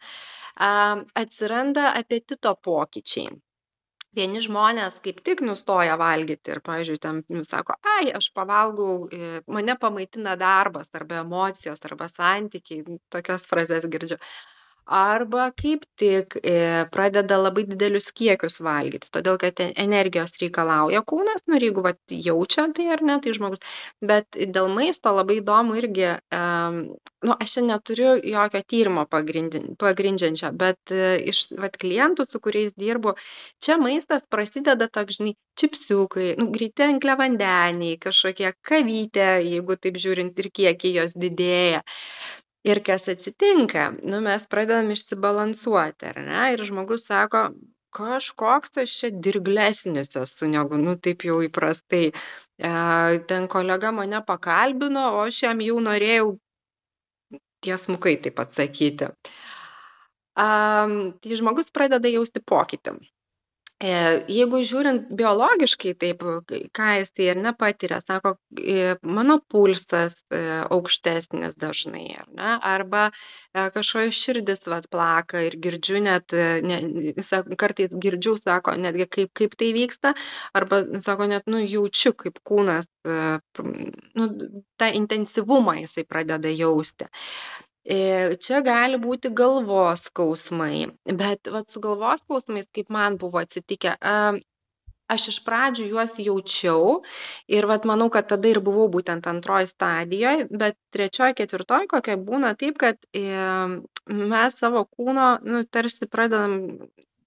S2: Atsiranda apetito pokyčiai. Vieni žmonės kaip tik nustoja valgyti ir, pavyzdžiui, tam nu, sako, ai, aš pavalgau, e, mane pamaitina darbas arba emocijos arba santykiai, tokias frazes girdžiu arba kaip tik e, pradeda labai didelius kiekius valgyti, todėl kad e, energijos reikalauja kūnas, nu jeigu vat, jaučia tai ar ne, tai žmogus. Bet dėl maisto labai įdomu irgi, um, nu, aš čia neturiu jokio tyrimo pagrindžiančio, bet uh, iš vat, klientų, su kuriais dirbu, čia maistas prasideda toks, žinai, čipsiukai, nu, greiti angliavandeniai, kažkokie kavytė, jeigu taip žiūrint ir kiekiai jos didėja. Ir kas atsitinka? Nu, mes pradedam išsibalansuoti, ar ne? Ir žmogus sako, kažkoks aš čia dirglesnis esu negu, nu, taip jau įprastai. E, ten kolega mane pakalbino, o aš jam jau norėjau tiesmukai taip atsakyti. Um, tai žmogus pradeda jausti pokytį. E, jeigu žiūrint biologiškai taip, ką jisai ir nepatiria, sako, e, mano pulsas e, aukštesnis dažnai, ar ne, arba kažkoje širdis vat plaka ir girdžiu net, ne, kartais girdžiu, sako, netgi kaip, kaip tai vyksta, arba, sako, net, nu, jaučiu, kaip kūnas, nu, tą intensyvumą jisai pradeda jausti. E, čia gali būti galvos skausmai, bet vat, su galvos skausmais, kaip man buvo atsitikę, aš iš pradžių juos jaučiau ir vat, manau, kad tada ir buvau būtent antroji stadijoje, bet trečioji, ketvirtoji kokia būna taip, kad e, mes savo kūno, nu, tarsi pradedam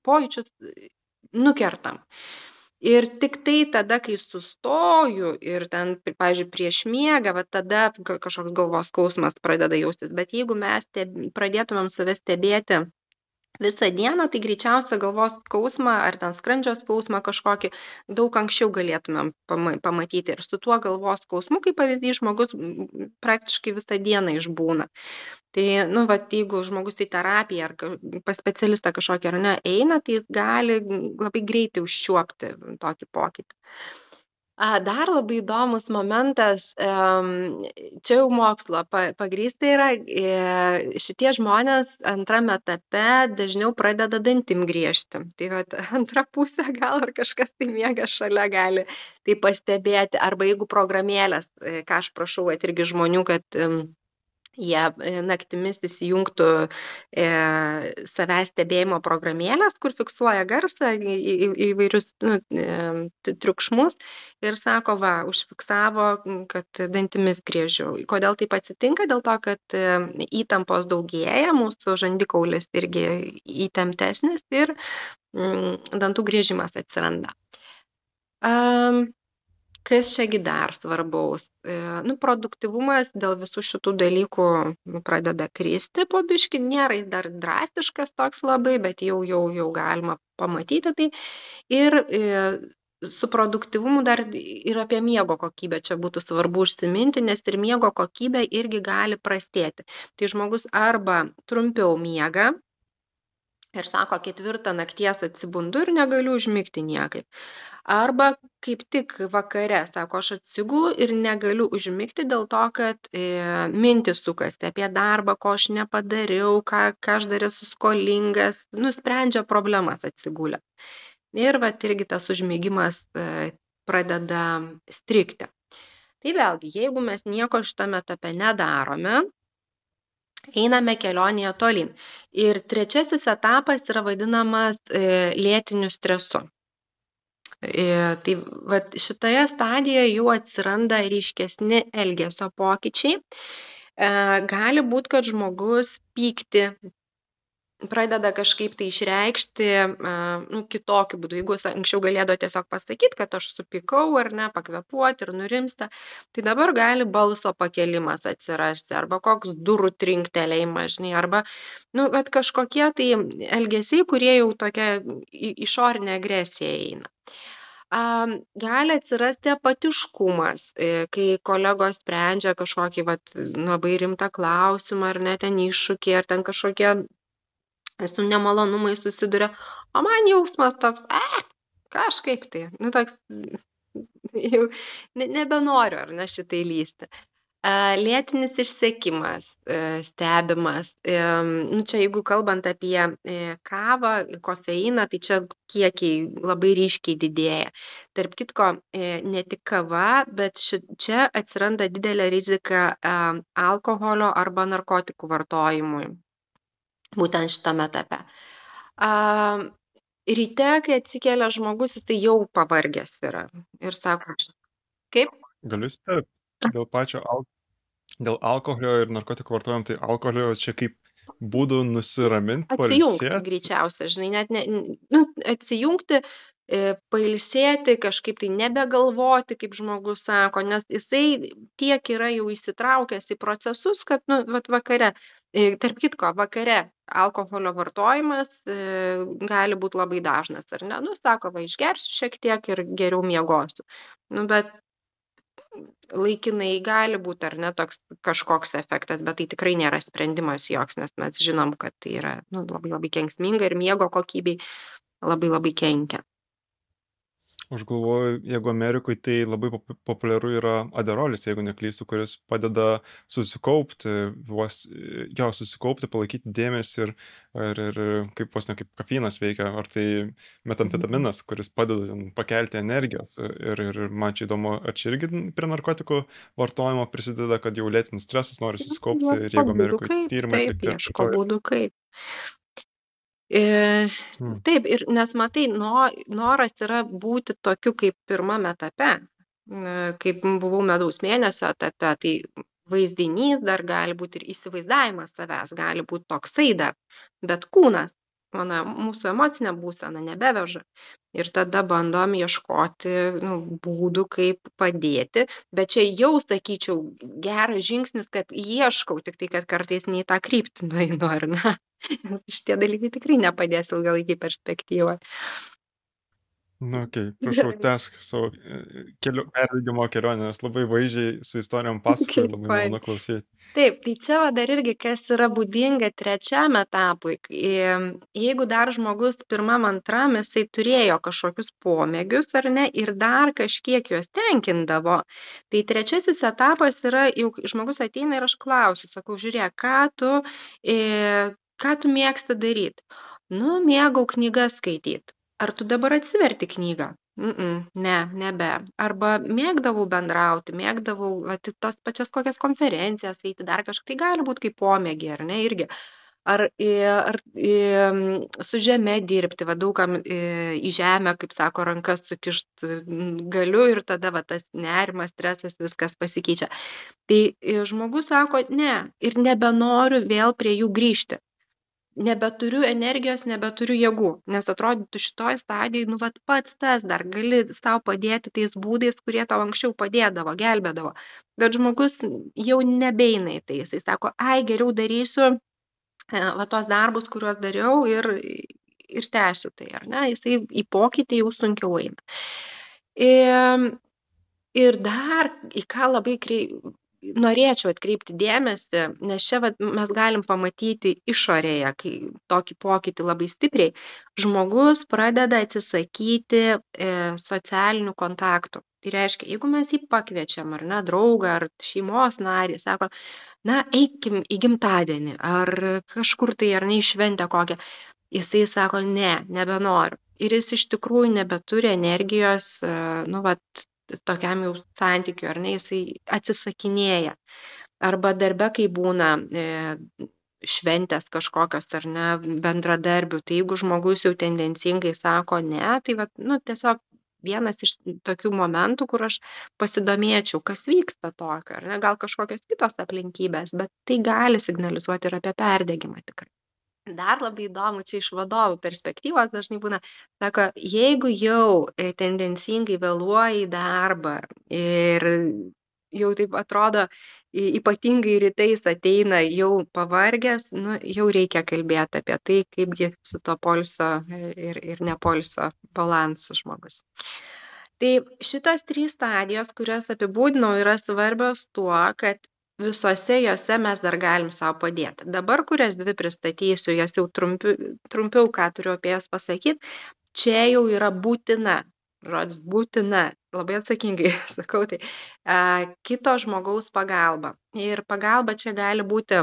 S2: pojūčius nukertam. Ir tik tai tada, kai sustoju ir ten, pavyzdžiui, prieš miegą, va tada kažkoks galvos skausmas pradeda jaustis. Bet jeigu mes steb, pradėtumėm save stebėti visą dieną, tai greičiausia galvos skausmą ar ten skrandžio skausmą kažkokį daug anksčiau galėtumėm pamatyti. Ir su tuo galvos skausmu, kaip pavyzdys, žmogus praktiškai visą dieną išbūna tai nu vat jeigu žmogus į terapiją ar pas specialistą kažkokį ar ne eina tai jis gali labai greitai užčiuopti tokį pokytį Dar labai įdomus momentas, čia jau mokslo pagrįsta yra, e, šitie žmonės antrame etape dažniau pradeda dantim griežti. Tai vat, [laughs] antra pusė gal ar kažkas tai miega šalia gali tai pastebėti. Arba jeigu programėlės, e, ką aš prašau, at irgi žmonių, kad jie e, naktimis įsijungtų e, savęs stebėjimo programėlės, kur fiksuoja garsą į, į, įvairius nu, e, triukšmus ir sako, va, užfiksavo, kad dantimis griežiu. Kodėl taip atsitinka? Dėl to, kad e, įtampos daugėja, mūsų žandikaulis irgi įtemptesnis ir mm, dantų griežimas atsiranda. Um, kas čia gi dar svarbaus. E, nu produktyvumas dėl visų šitų dalykų nu, pradeda kristi po biškį. Nėra jis dar drastiškas toks labai bet jau jau jau galima pamatyti tai. Ir e, su produktyvumu dar ir apie miego kokybę čia būtų svarbu užsiminti nes ir miego kokybė irgi gali prastėti. Tai žmogus arba trumpiau miega ir sako ketvirtą nakties atsibundu ir negaliu užmigti niekaip arba kaip tik vakare sako aš atsigulu ir negaliu užmigti dėl to kad e, mintys sukasi apie darbą ko aš nepadariau ką ką aš dar esu skolingas nusprendžia problemas atsigulę ir vat irgi tas užmigimas e, pradeda strigti tai vėlgi jeigu mes nieko šitame etape nedarome einame kelionėje tolyn. Ir trečiasis etapas yra vadinamas e, lėtiniu stresu. E, tai vat, šitoje stadijoje jau atsiranda ryškesni elgesio pokyčiai. E, gali būti, kad žmogus pykti pradeda kažkaip tai išreikšti nu, kitokiu būdu. Jeigu anksčiau galėdavo tiesiog pasakyti, kad aš supykau ar ne, pakvepuoti ir nurimsta, tai dabar gali balso pakelimas atsirasti, arba koks durų trinktelėjimas, žinai, arba, nu, kažkokie tai elgesiai, kurie jau tokia išorinė agresija eina. Gali atsirasti apatiškumas, e, kai kolegos sprendžia kažkokį vat, labai rimtą klausimą ar net ten iššūkį, ar ten kažkokie su nemalonumais susiduria, o man jausmas toks, e, kažkaip tai, nu toks, [laughs] jau ne, nebenoriu ar ne šitai lysti. Lėtinis išsekimas stebimas. Nu, čia jeigu kalbant apie kavą, kofeiną, tai čia kiekiai labai ryškiai didėja. Tarp kitko, ne tik kava, bet ši, čia atsiranda didelė rizika alkoholio arba narkotikų vartojimui. Būtent šitame etape. Ryte, kai atsikelia žmogus, jisai jau pavargęs yra. Ir sako, kaip?
S1: Galiu įsiterpti dėl pačio al dėl alkoholio ir narkotikų vartojimo, tai alkoholio čia kaip būdų nusiraminti,
S2: Atsijungti
S1: pailsėt.
S2: greičiausia, žinai, net ne, nu, atsijungti, e, pailsėti, kažkaip tai nebegalvoti, kaip žmogus sako, nes jisai tiek yra jau įsitraukęs į procesus, kad, nu, vat vakare, e, tarp kitko, vakare alkoholio vartojimas e, gali būti labai dažnas, ar ne? Nu, sako, va, išgersiu šiek tiek ir geriau miegosiu. Nu, bet laikinai gali būt ar ne toks kažkoks efektas, bet tai tikrai nėra sprendimas joks, nes mes žinom, kad tai yra nu, labai labai kenksminga ir miego kokybei labai labai kenkia.
S1: Aš galvoju, jeigu Amerikoje tai labai pop- populiaru yra aderolis, jeigu neklystu, kuris padeda susikaupti, vos, jo, susikaupti, palaikyti dėmesį ir, ir, ir kaip vos ne kaip kafeinas veikia, ar tai metamfetaminas, kuris padeda ten pakelti energijos. Ir, ir man čia įdomu, ar čia irgi prie narkotikų vartojimo prisideda, kad jau lėtinis stresas nori susikaupti ir jeigu Amerikoje tyrimai atlikti.
S2: būdų kaip. E,
S1: Hmm.
S2: taip, ir nes matai, no, noras yra būti tokiu kaip pirmam etape, kaip buvau medaus mėnesio etape, tai vaizdinys dar gali būti ir įsivaizdavimas savęs, gali būti toksai dar, bet kūnas, mano, mūsų emocinė būsena nebeveža. Ir tada bandom ieškoti nu, būdų, kaip padėti, bet čia jau, sakyčiau, geras žingsnis, kad ieškau, tik tai, kad kartais ne į tą kryptį nueinu, ar ne? [laughs] Šitie dalykai tikrai nepadės ilgalaikį perspektyvą.
S1: Na, okei, prašau, tęsk savo e, kelio, perdegimo kelionę, nes labai vaizdžiai su istorijom [laughs] pasakoji,
S2: Kaip
S1: labai malonu klausyti.
S2: Taip, tai čia va dar irgi, kas yra būdinga trečiam etapui. Jeigu dar žmogus pirmam, antram, jisai turėjo kažkokius pomėgius ar ne ir dar kažkiek juos tenkindavo, tai trečiasis etapas yra, jau kai žmogus ateina ir aš klausiu, sakau, žiūrėk, ką tu, e, ką tu mėgsti daryti. Nu, mėgau knygas skaityti. Ar tu dabar atsiverti knygą? Mm-mm, ne, nebe. Arba mėgdavau bendrauti, mėgdavau vat, į tas pačias kokias konferencijas eiti, dar kažkaip tai gali būti kaip pomėgį, ar ne, irgi. Ar, į- ar į, su žeme dirbti, va daugam į, žemę, kaip sako, rankas sukišt mm, galiu ir tada va, tas nerimas, stresas, viskas pasikeičia. Tai žmogus sako, ne, ir nebenoriu vėl prie jų grįžti nebeturiu energijos, nebeturiu jėgų, nes atrodytų šitoj stadijoj, nu, vat pats tas dar gali tau padėti tais būdais, kurie tau anksčiau padėdavo, gelbėdavo. Bet žmogus jau nebeina į tai, jisai sako, ai, geriau darysiu e, va tos darbus, kuriuos dariau ir, ir tęsiu tai, ar ne, jisai į pokytį jau sunkiau eina. Ir, ir dar, į ką labai krei, norėčiau atkreipti dėmesį, nes čia vat, mes galim pamatyti išorėje, kai tokį pokytį labai stipriai, žmogus pradeda atsisakyti e, socialinių kontaktų. Tai reiškia, jeigu mes jį pakviečiam, ar ne, draugą, ar šeimos narį, sako, na, eikim į gimtadienį, ar kažkur tai, ar ne į šventę kokią, jisai sako, ne, nebenoriu. Ir jis iš tikrųjų nebeturi energijos, e, nu, vat, tokiam jau santykiu, ar ne, jisai atsisakinėja. Arba darbe, kai būna e, šventės kažkokios ar ne bendradarbių, tai jeigu žmogus jau tendencingai sako ne, tai vat, nu, tiesiog vienas iš tokių momentų, kur aš pasidomėčiau, kas vyksta tokio, ar ne, gal kažkokios kitos aplinkybės, bet tai gali signalizuoti ir apie perdegimą tikrai. Dar labai įdomu, čia iš vadovų perspektyvos dažnai būna, sako, jeigu jau e, tendencingai vėluoji į darbą ir jau taip atrodo, ypatingai rytais ateina jau pavargęs, nu, jau reikia kalbėti apie tai, kaipgi su to polso e, ir, ir nepolso balansu žmogus. Tai šitos trys stadijos, kurias apibūdinau, yra svarbios tuo, kad visose jose mes dar galim savo padėti. Dabar, kurias dvi pristatysiu, jas jau trumpiau, trumpiau ką turiu apie jas pasakyti, čia jau yra būtina žodis būtina, labai atsakingai [laughs] sakau, tai e, kito žmogaus pagalba. Ir pagalba čia gali būti,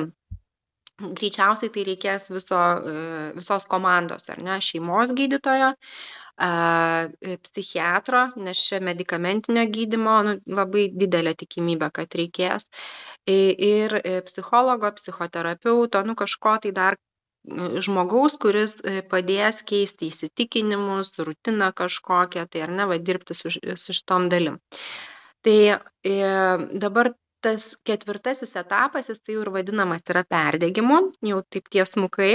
S2: greičiausiai tai reikės viso, e, visos komandos, ar ne, šeimos gydytojo, e, psichiatro, nes čia medicamentinio gydimo nu, labai didelė tikimybė, kad reikės. Ir psichologo, psichoterapeuto, nu kažko tai dar žmogaus, kuris e, padės keisti įsitikinimus, rutiną kažkokią, tai ar ne, va, dirbti su, su šitom dalim. Tai e, dabar tas ketvirtasis etapas, jis tai jau ir vadinamas yra perdėgymu, jau taip tiesmukai.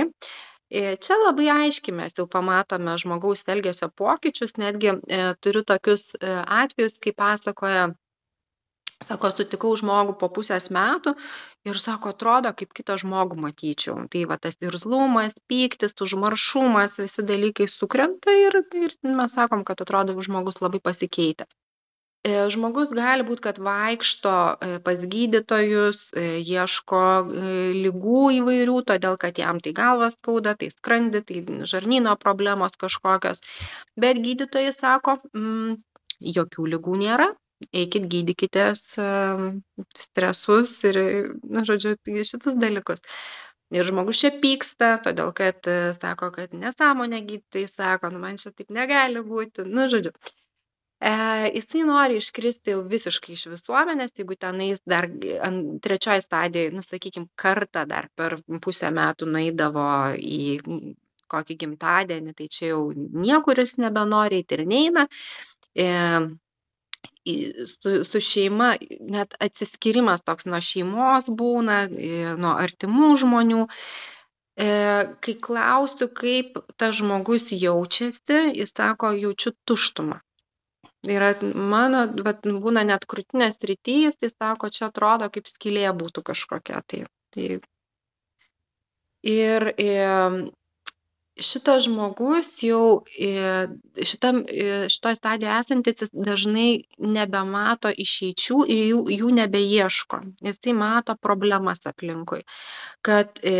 S2: Čia labai aiškiai mes jau pamatome žmogaus elgesio pokyčius, netgi e, turiu tokius e, atvejus, kai pasakoja Sako, sutikau žmogų po pusės metų ir sako, atrodo, kaip kitą žmogų matyčiau. Tai va tas irzlumas, pyktis, užmaršumas, visi dalykai sukrenta ir, ir mes sakom, kad atrodo žmogus labai pasikeitęs. E, žmogus gali būti, kad vaikšto e, pas gydytojus, e, ieško lygų įvairių, todėl kad jam tai galvas skauda, tai skrandi, tai žarnyno problemos kažkokios. Bet gydytojai sako, mm, jokių lygų nėra, eikit gydykitės stresus ir, na, žodžiu, tai šitus dalykus. Ir žmogus čia pyksta, todėl kad sako, kad nesąmonė gydytojai sako, nu man čia taip negali būti, nu, žodžiu. E, jisai nori iškristi jau visiškai iš visuomenės, jeigu tenais dar trečioji stadijoje, nu, sakykime, kartą dar per pusę metų naidavo į kokį gimtadienį, tai čia jau niekur jis nebenori, ir neina. E, su, su šeima, net atsiskirimas toks nuo šeimos būna, nuo artimų žmonių. E, kai klausiu, kaip tas žmogus jaučiasi, jis sako, jaučiu tuštumą. Yra mano, bet būna net krūtinės rytys, jis sako, čia atrodo kaip skylė būtų kažkokia. Tai, tai. Ir, ir šitas žmogus jau šitam šitoj stadijoj esantis jis dažnai nebemato išeičių ir jų jų nebeieško. Jisai mato problemas aplinkui. Kad e,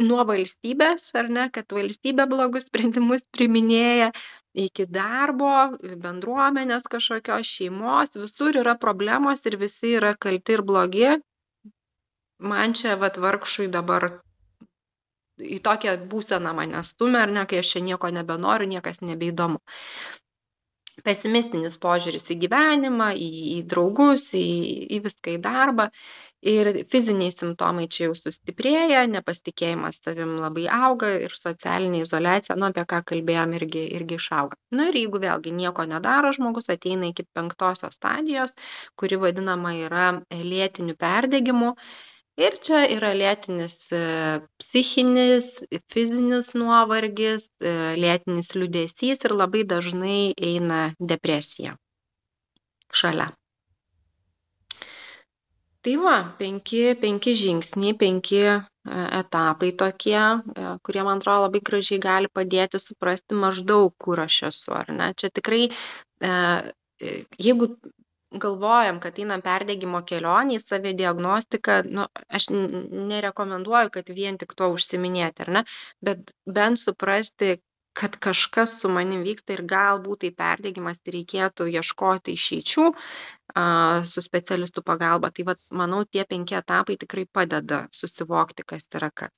S2: nuo valstybės ar ne kad valstybė blogus sprendimus priiminėja iki darbo bendruomenės kažkokios šeimos visur yra problemos ir visi yra kalti ir blogi. Man čia vat vargšui dabar į tokią būseną mane stumia, ar ne, kai aš čia nieko nebenoriu, niekas nebeįdomu. Pesimistinis požiūris į gyvenimą, į, į draugus, į, į viską į darbą. Ir fiziniai simptomai čia jau sustiprėja, nepasitikėjimas savim labai auga ir socialinė izolacija, nu apie ką kalbėjom, irgi, irgi išauga. Na nu, ir jeigu vėlgi nieko nedaro žmogus, ateina iki penktosios stadijos, kuri vadinama yra lėtiniu perdegimu ir čia yra lėtinis e, psichinis fizinis nuovargis e, lėtinis liūdesys ir labai dažnai eina depresija šalia. Tai va penki penki žingsniai penki e, etapai tokie kurie man atrodo labai gražiai gali padėti suprasti maždaug kur aš esu ar ne? Čia tikrai jeigu galvojam kad einam perdegimo kelionę į savidiagnostiką nu aš nerekomenduoju kad vien tik tuo užsiiminėti ar ne bet bent suprasti kad kažkas su manim vyksta ir galbūt tai perdegimas ir reikėtų ieškoti išeičių su specialistų pagalba. Tai vat, manau, tie penki etapai tikrai padeda susivokti, kas yra kas.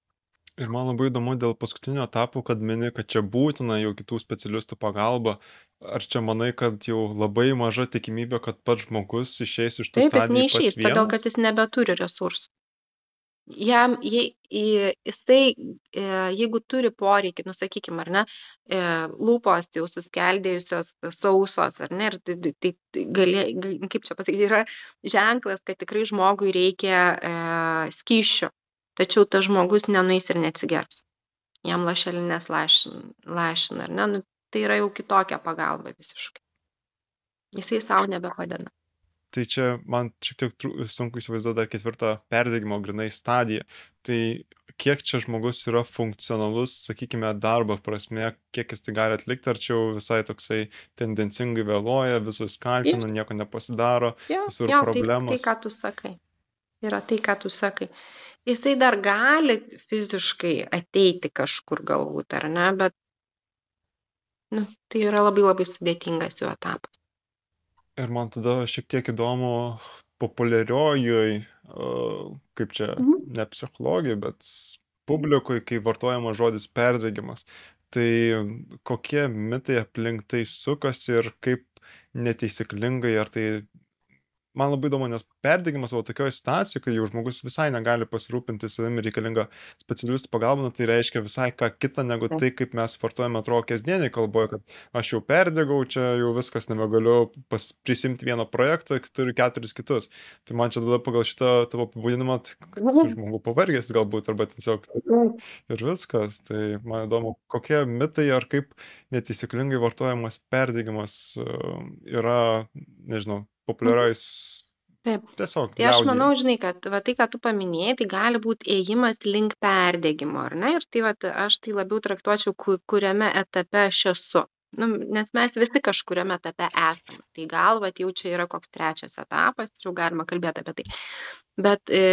S1: Ir man labai įdomu dėl paskutinio etapo, kad mini, kad čia būtina jau kitų specialistų pagalba. Ar čia manai, kad jau labai maža tikimybė, kad pats žmogus išeis iš tos
S2: Taip, jis neišeis, todėl kad jis nebeturi resursų. Jam, je, jisai, e, jeigu turi poreikį, nusakykime, ar ne, e, lūpos jau suskeldėjusios, sausos, ar ne, ir tai, tai, tai, tai gali, kaip čia pasakyti, yra ženklas, kad tikrai žmogui reikia e, skyšių tačiau tas žmogus nenueis ir neatsigers. Jam lašelinės lašina, ar ne? Nu, tai yra jau kitokia pagalba visiškai. Jisai savo nebepadeda.
S1: Tai čia man šiek tiek sunku įsivaizduoti dar ketvirtą perdegimo grinai stadiją. Tai kiek čia žmogus yra funkcionalus, sakykime, darbo prasme, kiek jis tai gali atlikti, ar čia jau visai toksai tendencingai vėluoja, visus kaltina, yes. nieko nepasidaro,
S2: jo, visur jo, problemos. Tai, tai, ką tu sakai. Yra tai, ką tu sakai jisai dar gali fiziškai ateiti kažkur galbūt, ar ne, bet nu, tai yra labai labai sudėtingas jų etapas.
S1: Ir man tada šiek tiek įdomu populiariojoj, kaip čia, mhm. ne psichologijai, bet publikui, kai vartojamas žodis perdegimas. Tai kokie mitai aplink tai sukasi ir kaip neteisyklingai, ar tai man labai įdomu, nes perdegimas va tokioje situacijoje, kai jau žmogus visai negali pasirūpinti savimi reikalinga specialistų pagalba, nu, tai reiškia visai ką kitą negu tai, kaip mes vartojame atrodo kasdieniai kalboje, kad aš jau perdegau, čia jau viskas nebegaliu pas, prisimti vieną projektą, turiu keturis kitus. Tai man čia tada pagal šitą tavo pavadinimą, mhm. žmogų pavargęs galbūt, arba tiesiog mhm. ir viskas. Tai man įdomu, kokie mitai ar kaip neteisyklingai vartojamas perdegimas yra, nežinau, populiariojais.
S2: Taip. Tiesiog. Tai aš manau, žinai, kad va, tai, ką tu paminėjai, tai gali būti ėjimas link perdėgymo, ar ne? Ir tai va, aš tai labiau traktuočiau, kuriame etape aš esu. Nu, nes mes visi kažkuriame etape esame. Tai gal, va, jau čia yra koks trečias etapas, jau galima kalbėti apie tai. Bet e,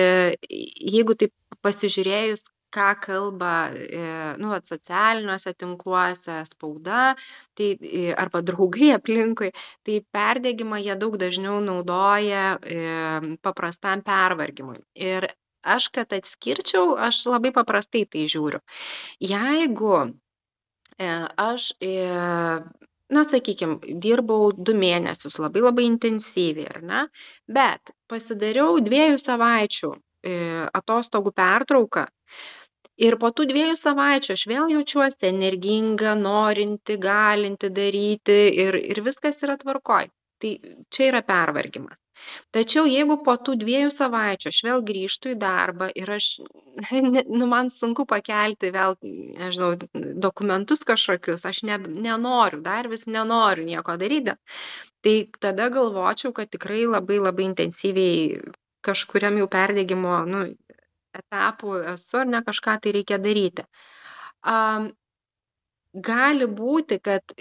S2: jeigu taip pasižiūrėjus, ką kalba e, nu vat socialiniuose tinkluose spauda tai e, arba draugai [laughs] aplinkui tai perdegimą jie daug dažniau naudoja e, paprastam pervargimui. Ir aš kad atskirčiau aš labai paprastai tai žiūriu. Jeigu aš na sakykim dirbau du mėnesius labai labai intensyviai ar ne bet pasidariau dviejų savaičių atostogų pertrauką ir po tų dviejų savaičių aš vėl jaučiuosi energinga norinti galinti daryti ir ir viskas yra tvarkoj. Tai čia yra pervargimas. Tačiau jeigu po tų dviejų savaičių aš vėl grįžtu į darbą ir aš [laughs] nu man sunku pakelti vėl nežinau dokumentus kažkokius aš ne nenoriu dar vis nenoriu nieko daryti tai tada galvočiau kad tikrai labai labai intensyviai kažkuriam jau perdegimo nu etapų esu ar ne kažką tai reikia daryti. Um, gali būti, kad,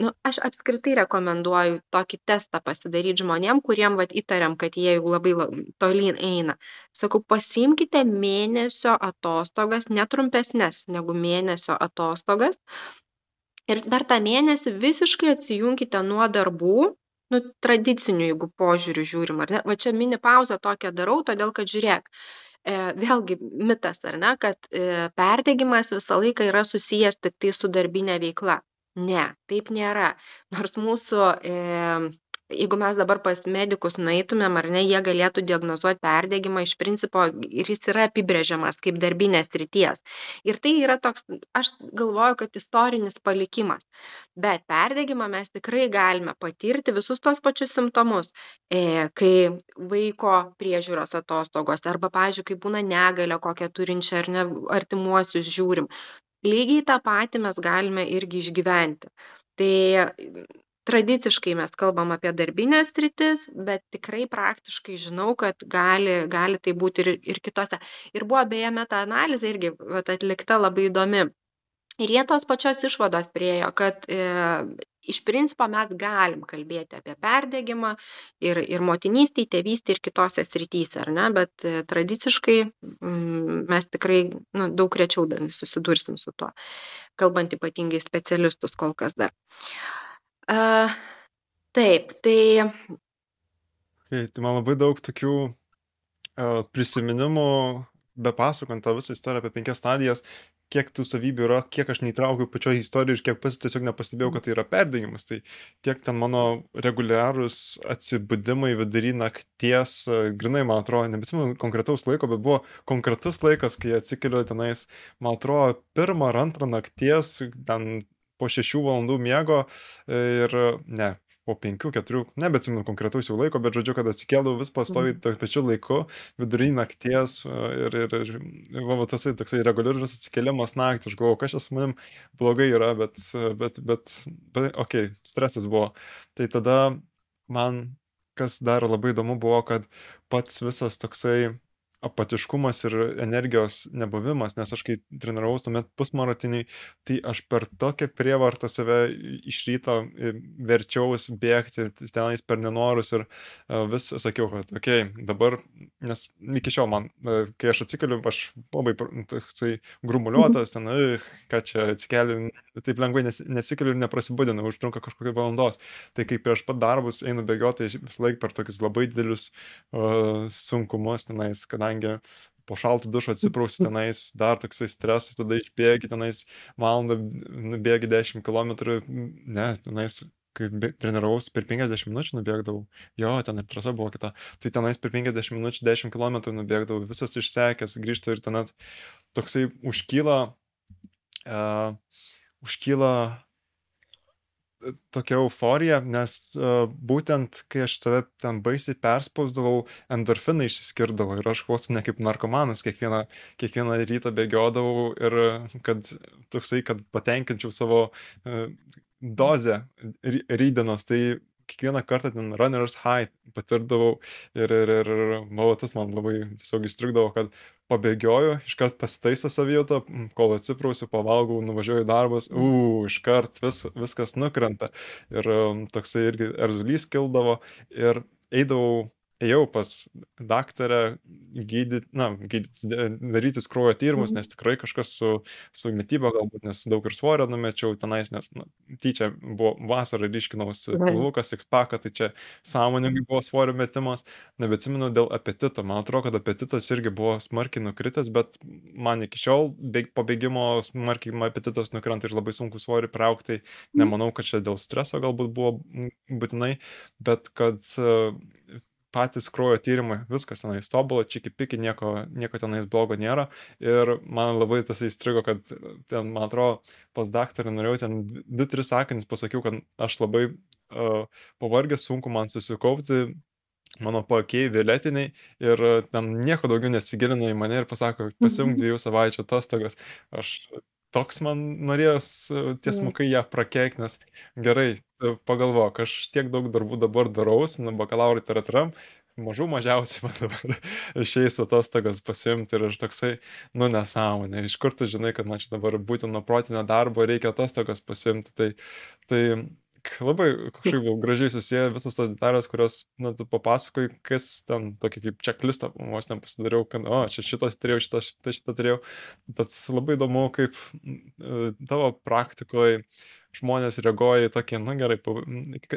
S2: nu, aš apskritai rekomenduoju tokį testą pasidaryti žmonėm, kuriem vat, įtariam, kad jie jau labai tolyn eina. Sakau, pasimkite mėnesio atostogas, netrumpesnės negu mėnesio atostogas. Ir per tą mėnesį visiškai atsijunkite nuo darbų, nu, tradicinių, jeigu požiūrių žiūrim, ar ne? Va čia mini pauzę tokią darau, todėl kad žiūrėk, vėlgi mitas ar ne, kad e, perdegimas visą laiką yra susijęs tik tai su darbinė veikla. Ne, taip nėra. Nors mūsų e, jeigu mes dabar pas medikus nueitumėm ar ne jie galėtų diagnozuot perdegimą iš principo ir jis yra apibrėžiamas kaip darbinės srities. Ir tai yra toks aš galvoju kad istorinis palikimas. Bet perdegimą mes tikrai galime patirti visus tuos pačius simptomus e, kai vaiko priežiūros atostogos arba pavyzdžiui kai būna negalia kokią turinčią ar ne artimuosius žiūrim. Lygiai tą patį mes galime irgi išgyventi. Tai tradiciškai mes kalbam apie darbines sritis bet tikrai praktiškai žinau kad gali gali taip būt ir ir kitose. Ir buvo beje meta analizė irgi vat atlikta labai įdomi. Ir jie tos pačios išvados priėjo kad e, iš principo mes galim kalbėti apie perdegimą ir ir motinystėj tėvystėj ir kitose srityse ar ne? Bet e, tradiciškai mm, mes tikrai nu daug rečiau susidursim su tuo kalbant ypatingai specialistus kol kas dar A, taip, tai.
S1: Okay, tai man labai daug tokių uh, prisiminimų, be pasakant tą visą istoriją apie penkias stadijas, kiek tų savybių yra, kiek aš neįtraukiau pačioje istorijoje ir kiek pats tiesiog nepastebėjau, kad tai yra perdegimas. Tai tiek ten mano reguliarūs atsibudimai vidury nakties, grinai, man atrodo, nebesimenu konkretaus laiko, bet buvo konkretus laikas, kai atsikeliu tenais, man atrodo, pirmą ar antrą nakties, ten po šešių valandų miego ir ne, po penkių, keturių, nebeatsimenu konkretaus jau laiko, bet žodžiu, kad atsikėliau vis pastovi mhm. tokiu pačiu laiku, vidury nakties ir, ir, ir, ir va, tasai toksai reguliarus atsikėlimas naktį, aš galvoju, kas čia su manim blogai yra, bet, bet, bet, bet okei, okay, stresas buvo. Tai tada man, kas dar labai įdomu buvo, kad pats visas toksai apatiškumas ir energijos nebuvimas, nes aš kai treniravau tuomet pusmaratinį, tai aš per tokią prievartą save iš ryto e, verčiaus bėgti tenais per nenorus ir e, vis sakiau, kad, okei, okay, dabar, nes iki šiol man, e, kai aš atsikeliu, aš labai toksai grumuliuotas, ten, ką čia atsikeliu, taip lengvai nes, nesikeliu ir neprasibūdinu, užtrunka kažkokią valandos. Tai kai prieš pat darbus einu bėgioti, vis laik per tokius labai didelius uh, sunkumus tenais, kadangi kadangi po šaltų dušo atsiprausi tenais, dar toksai stresas, tada išbėgi tenais valandą, nubėgi 10 km, ne, tenais kai treniravausi per 50 minučių nubėgdavau, jo, ten ir trasa buvo kita, tai tenais per 50 minučių 10 km nubėgdavau, visas išsekęs, grįžtų ir ten toksai užkyla, uh, užkyla tokia euforija, nes uh, būtent kai aš save ten baisiai perspausdavau, endorfinai išsiskirdavo ir aš vos ne kaip narkomanas kiekvieną, kiekvieną rytą bėgiodavau ir kad toksai, kad patenkinčiau savo uh, dozę rydenos, tai kiekvieną kartą ten runners high patirdavau ir, ir, ir, buvo tas man labai tiesiog įstrigdavo, kad pabėgioju, iškart pasitaiso savijautą, kol atsiprausiu, pavalgau, nuvažiuoju į darbus, u, iškart vis, viskas nukrenta. Ir um, toksai irgi erzulys kildavo ir eidavau ėjau pas daktarę gydyt na gydyt darytis kraujo tyrimus
S2: Mhm.
S1: nes tikrai kažkas su su mityba galbūt nes daug ir svorio numečiau tenais nes nu tyčia buvo vasarą ryškinausi
S2: Gerai.
S1: pilvuką sikspeką tai čia sąmoningai buvo svorio metimas nebeatsimenu dėl apetito man atrodo kad apetitas irgi buvo smarkiai nukritęs bet man iki šiol bėg po bėgimo smarkiai apetitas nukrenta ir labai sunku svorį priaugt tai nemanau kad čia dėl streso galbūt buvo būtinai bet kad patys kraujo tyrimai, viskas tenais tobulą, čiki piki, nieko, nieko tenais blogo nėra. Ir man labai tas įstrigo, kad ten, man atrodo, pas daktarą norėjau ten 2-3 sakinys pasakiau, kad aš labai uh, pavargęs, sunku man susikaupti, mano pakiai violetiniai ir ten nieko daugiau nesigilino į mane ir pasako, pasimk
S2: Mhm.
S1: dviejų savaičių atostogas. Aš toks man norėjos tiesmukai ją prakeikti, nes gerai, pagalvok, aš tiek daug darbų dabar daraus, nu, bakalauro literatūram, mažų mažiausiai [laughs] man dabar išeis atostogas pasimti ir aš toksai, nu nesąmonė, iš kur tu žinai, kad man čia dabar būtent nuo protinio darbo reikia atostogas pasimti, tai, tai labai kažkaip gražiai susiję visos tos detalės, kurios, na, tu papasakoji, kas ten tokį kaip checklistą vos nepasidariau, kad, o, čia šitą turėjau, šitą, šitą, šitą turėjau, bet labai įdomu, kaip e, tavo praktikoje žmonės reaguoja į tokį, na gerai,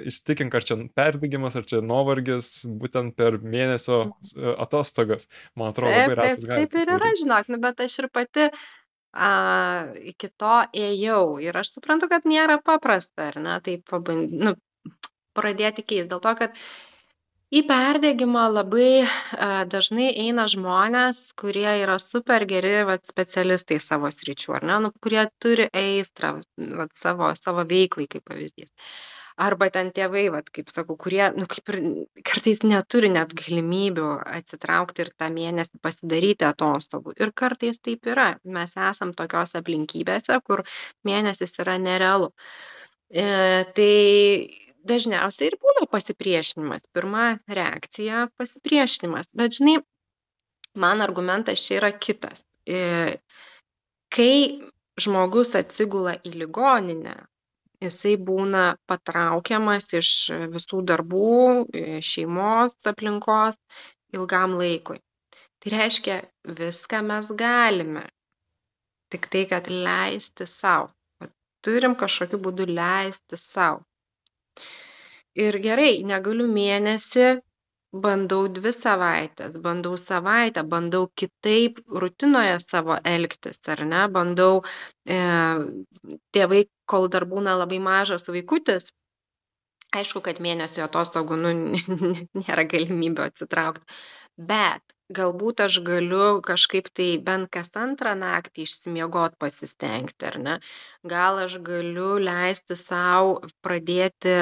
S1: įsitikink, ar čia perdegimas, ar čia nuovargis, būtent per mėnesio e, atostogas. Man atrodo,
S2: Taip,
S1: labai retas gali
S2: taip ir yra, žinok, nu, bet aš ir pati a, iki to ėjau ir aš suprantu, kad nėra paprasta, ar ne, tai paband... nu, pradėti keisti. Dėl to, kad į perdegimą labai a, dažnai eina žmonės, kurie yra super geri vat, specialistai savo sričių, ar ne, nu, kurie turi aistrą vat, savo, savo veiklai, kaip pavyzdys. Arba ten tėvai, vat, kaip sakau, kurie, nu, kaip ir kartais neturi net galimybių atsitraukti ir tą mėnesį pasidaryti atostogų. Ir kartais taip yra. Mes esam tokios aplinkybėse, kur mėnesis yra nerealu. E, tai dažniausiai ir būna pasipriešinimas. Pirma reakcija - pasipriešinimas. Bet žinai, man argumentas čia yra kitas. E, kai žmogus atsigula į ligoninę, jisai būna patraukiamas iš visų darbų, e, šeimos aplinkos ilgam laikui. Tai reiškia, viską mes galime. Tik tai, kad leisti savo. Turim kažkokiu būdu leisti savo. Ir gerai, negaliu mėnesį, bandau dvi savaitės, bandau savaitę, bandau kitaip rutinoje savo elgtis, ar ne, bandau, e, tėvai, kol dar būna labai mažas vaikutis, aišku, kad mėnesio atostogų, nu, [laughs] nėra galimybė atsitraukti, bet galbūt aš galiu kažkaip tai bent kas antrą naktį išsimiegot pasistengti, ar ne? Gal aš galiu leisti savo pradėti,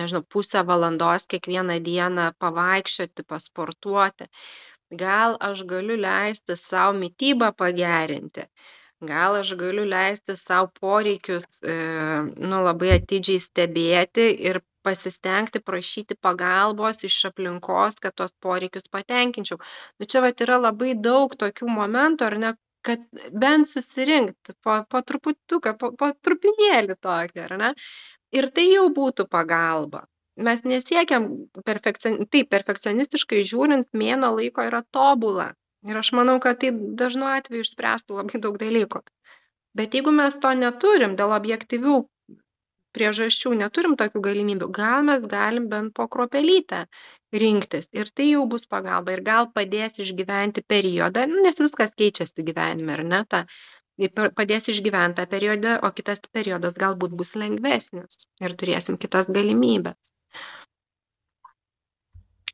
S2: nežinau, pusę valandos kiekvieną dieną pavaikščioti, pasportuoti. Gal aš galiu leisti savo mytybą pagerinti. Gal aš galiu leisti savo poreikius, e, nu, labai atidžiai stebėti ir pasistengti prašyti pagalbos iš aplinkos, kad tos poreikius patenkinčiau. Nu, čia vat yra labai daug tokių momentų, ar ne, kad bent susirinkti po, po truputuką, po, po trupinėlį tokį, ar ne? Ir tai jau būtų pagalba. Mes nesiekiam perfekcion... taip, perfekcionistiškai žiūrint, mėno laiko yra tobula. Ir aš manau, kad tai dažnu atveju išspręstų labai daug dalykų. Bet jeigu mes to neturim dėl objektyvių priežasčių neturim tokių galimybių, gal mes galim bent po kruopelytę rinktis ir tai jau bus pagalba ir gal padės išgyventi periodą, nu, nes viskas keičiasi gyvenime, ar ne, ta, padės išgyventi tą periodą, o kitas periodas galbūt bus lengvesnis ir turėsim kitas galimybės.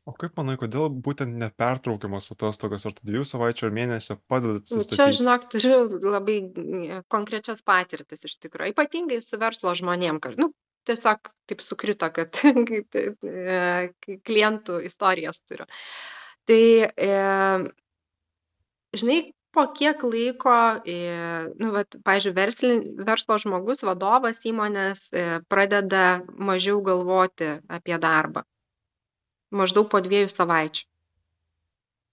S1: O kaip manai, kodėl būtent nepertraukiamos atostogos ar dviejų savaičių ar mėnesio padeda
S2: Nu, Čia,
S1: atsistatyti?
S2: žinok, turiu labai e, konkrečias patirtis iš tikrųjų, ypatingai su verslo žmonėm, kad, nu, tiesiog taip sukrito, kad [laughs] kaip, e, klientų istorijas turiu. Tai, e, žinai, po kiek laiko, e, nu, vat, versli, verslo žmogus, vadovas įmonės pradeda mažiau galvoti apie darbą maždaug po dviejų savaičių.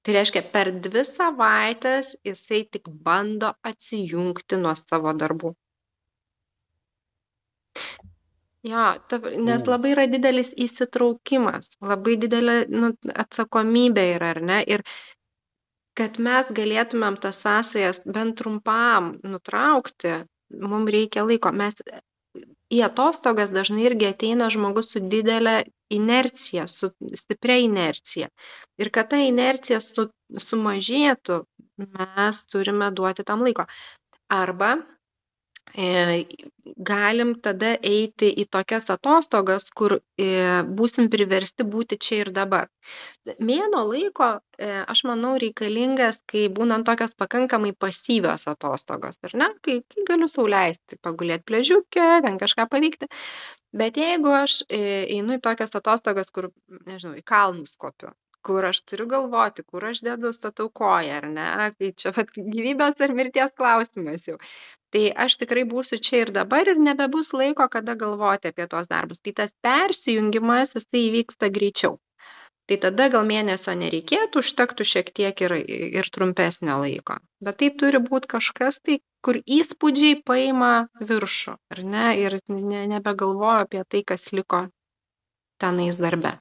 S2: Tai reiškia, per dvi savaitės jisai tik bando atsijungti nuo savo darbų. Jo, ta, nes
S1: U.
S2: labai yra didelis įsitraukimas, labai didelė nu, atsakomybė yra, ar ne? Ir kad mes galėtumėm tas sąsajas bent trumpam nutraukti, mums reikia laiko. Mes į atostogas dažnai irgi ateina žmogus su didelė inercija, su stipria inercija. Ir kad ta inercija su, sumažėtų, mes turime duoti tam laiko. Arba e, galim tada eiti į tokias atostogas, kur e, būsim priversti būti čia ir dabar. Mėno laiko, e, aš manau, reikalingas, kai būnant tokios pakankamai pasyvios atostogos, ar ne? Kai, kai galiu sauliaisti, pagulėti pležiukę, ten kažką pavykti. Bet jeigu aš e, einu į tokias atostogas, kur, nežinau, į kalnus kopiu, kur aš turiu galvoti, kur aš dedu, statau koją, ar ne, tai čia vat, gyvybės ar mirties klausimas jau. Tai aš tikrai būsiu čia ir dabar ir nebebus laiko, kada galvoti apie tuos darbus. Tai tas persijungimas, jisai įvyksta greičiau. Tai tada gal mėnesio nereikėtų, užtektų šiek tiek ir, ir trumpesnio laiko. Bet tai turi būti kažkas tai, kur įspūdžiai paima viršų, ar ne, ir ne, nebegalvoju apie tai, kas liko tenais darbe.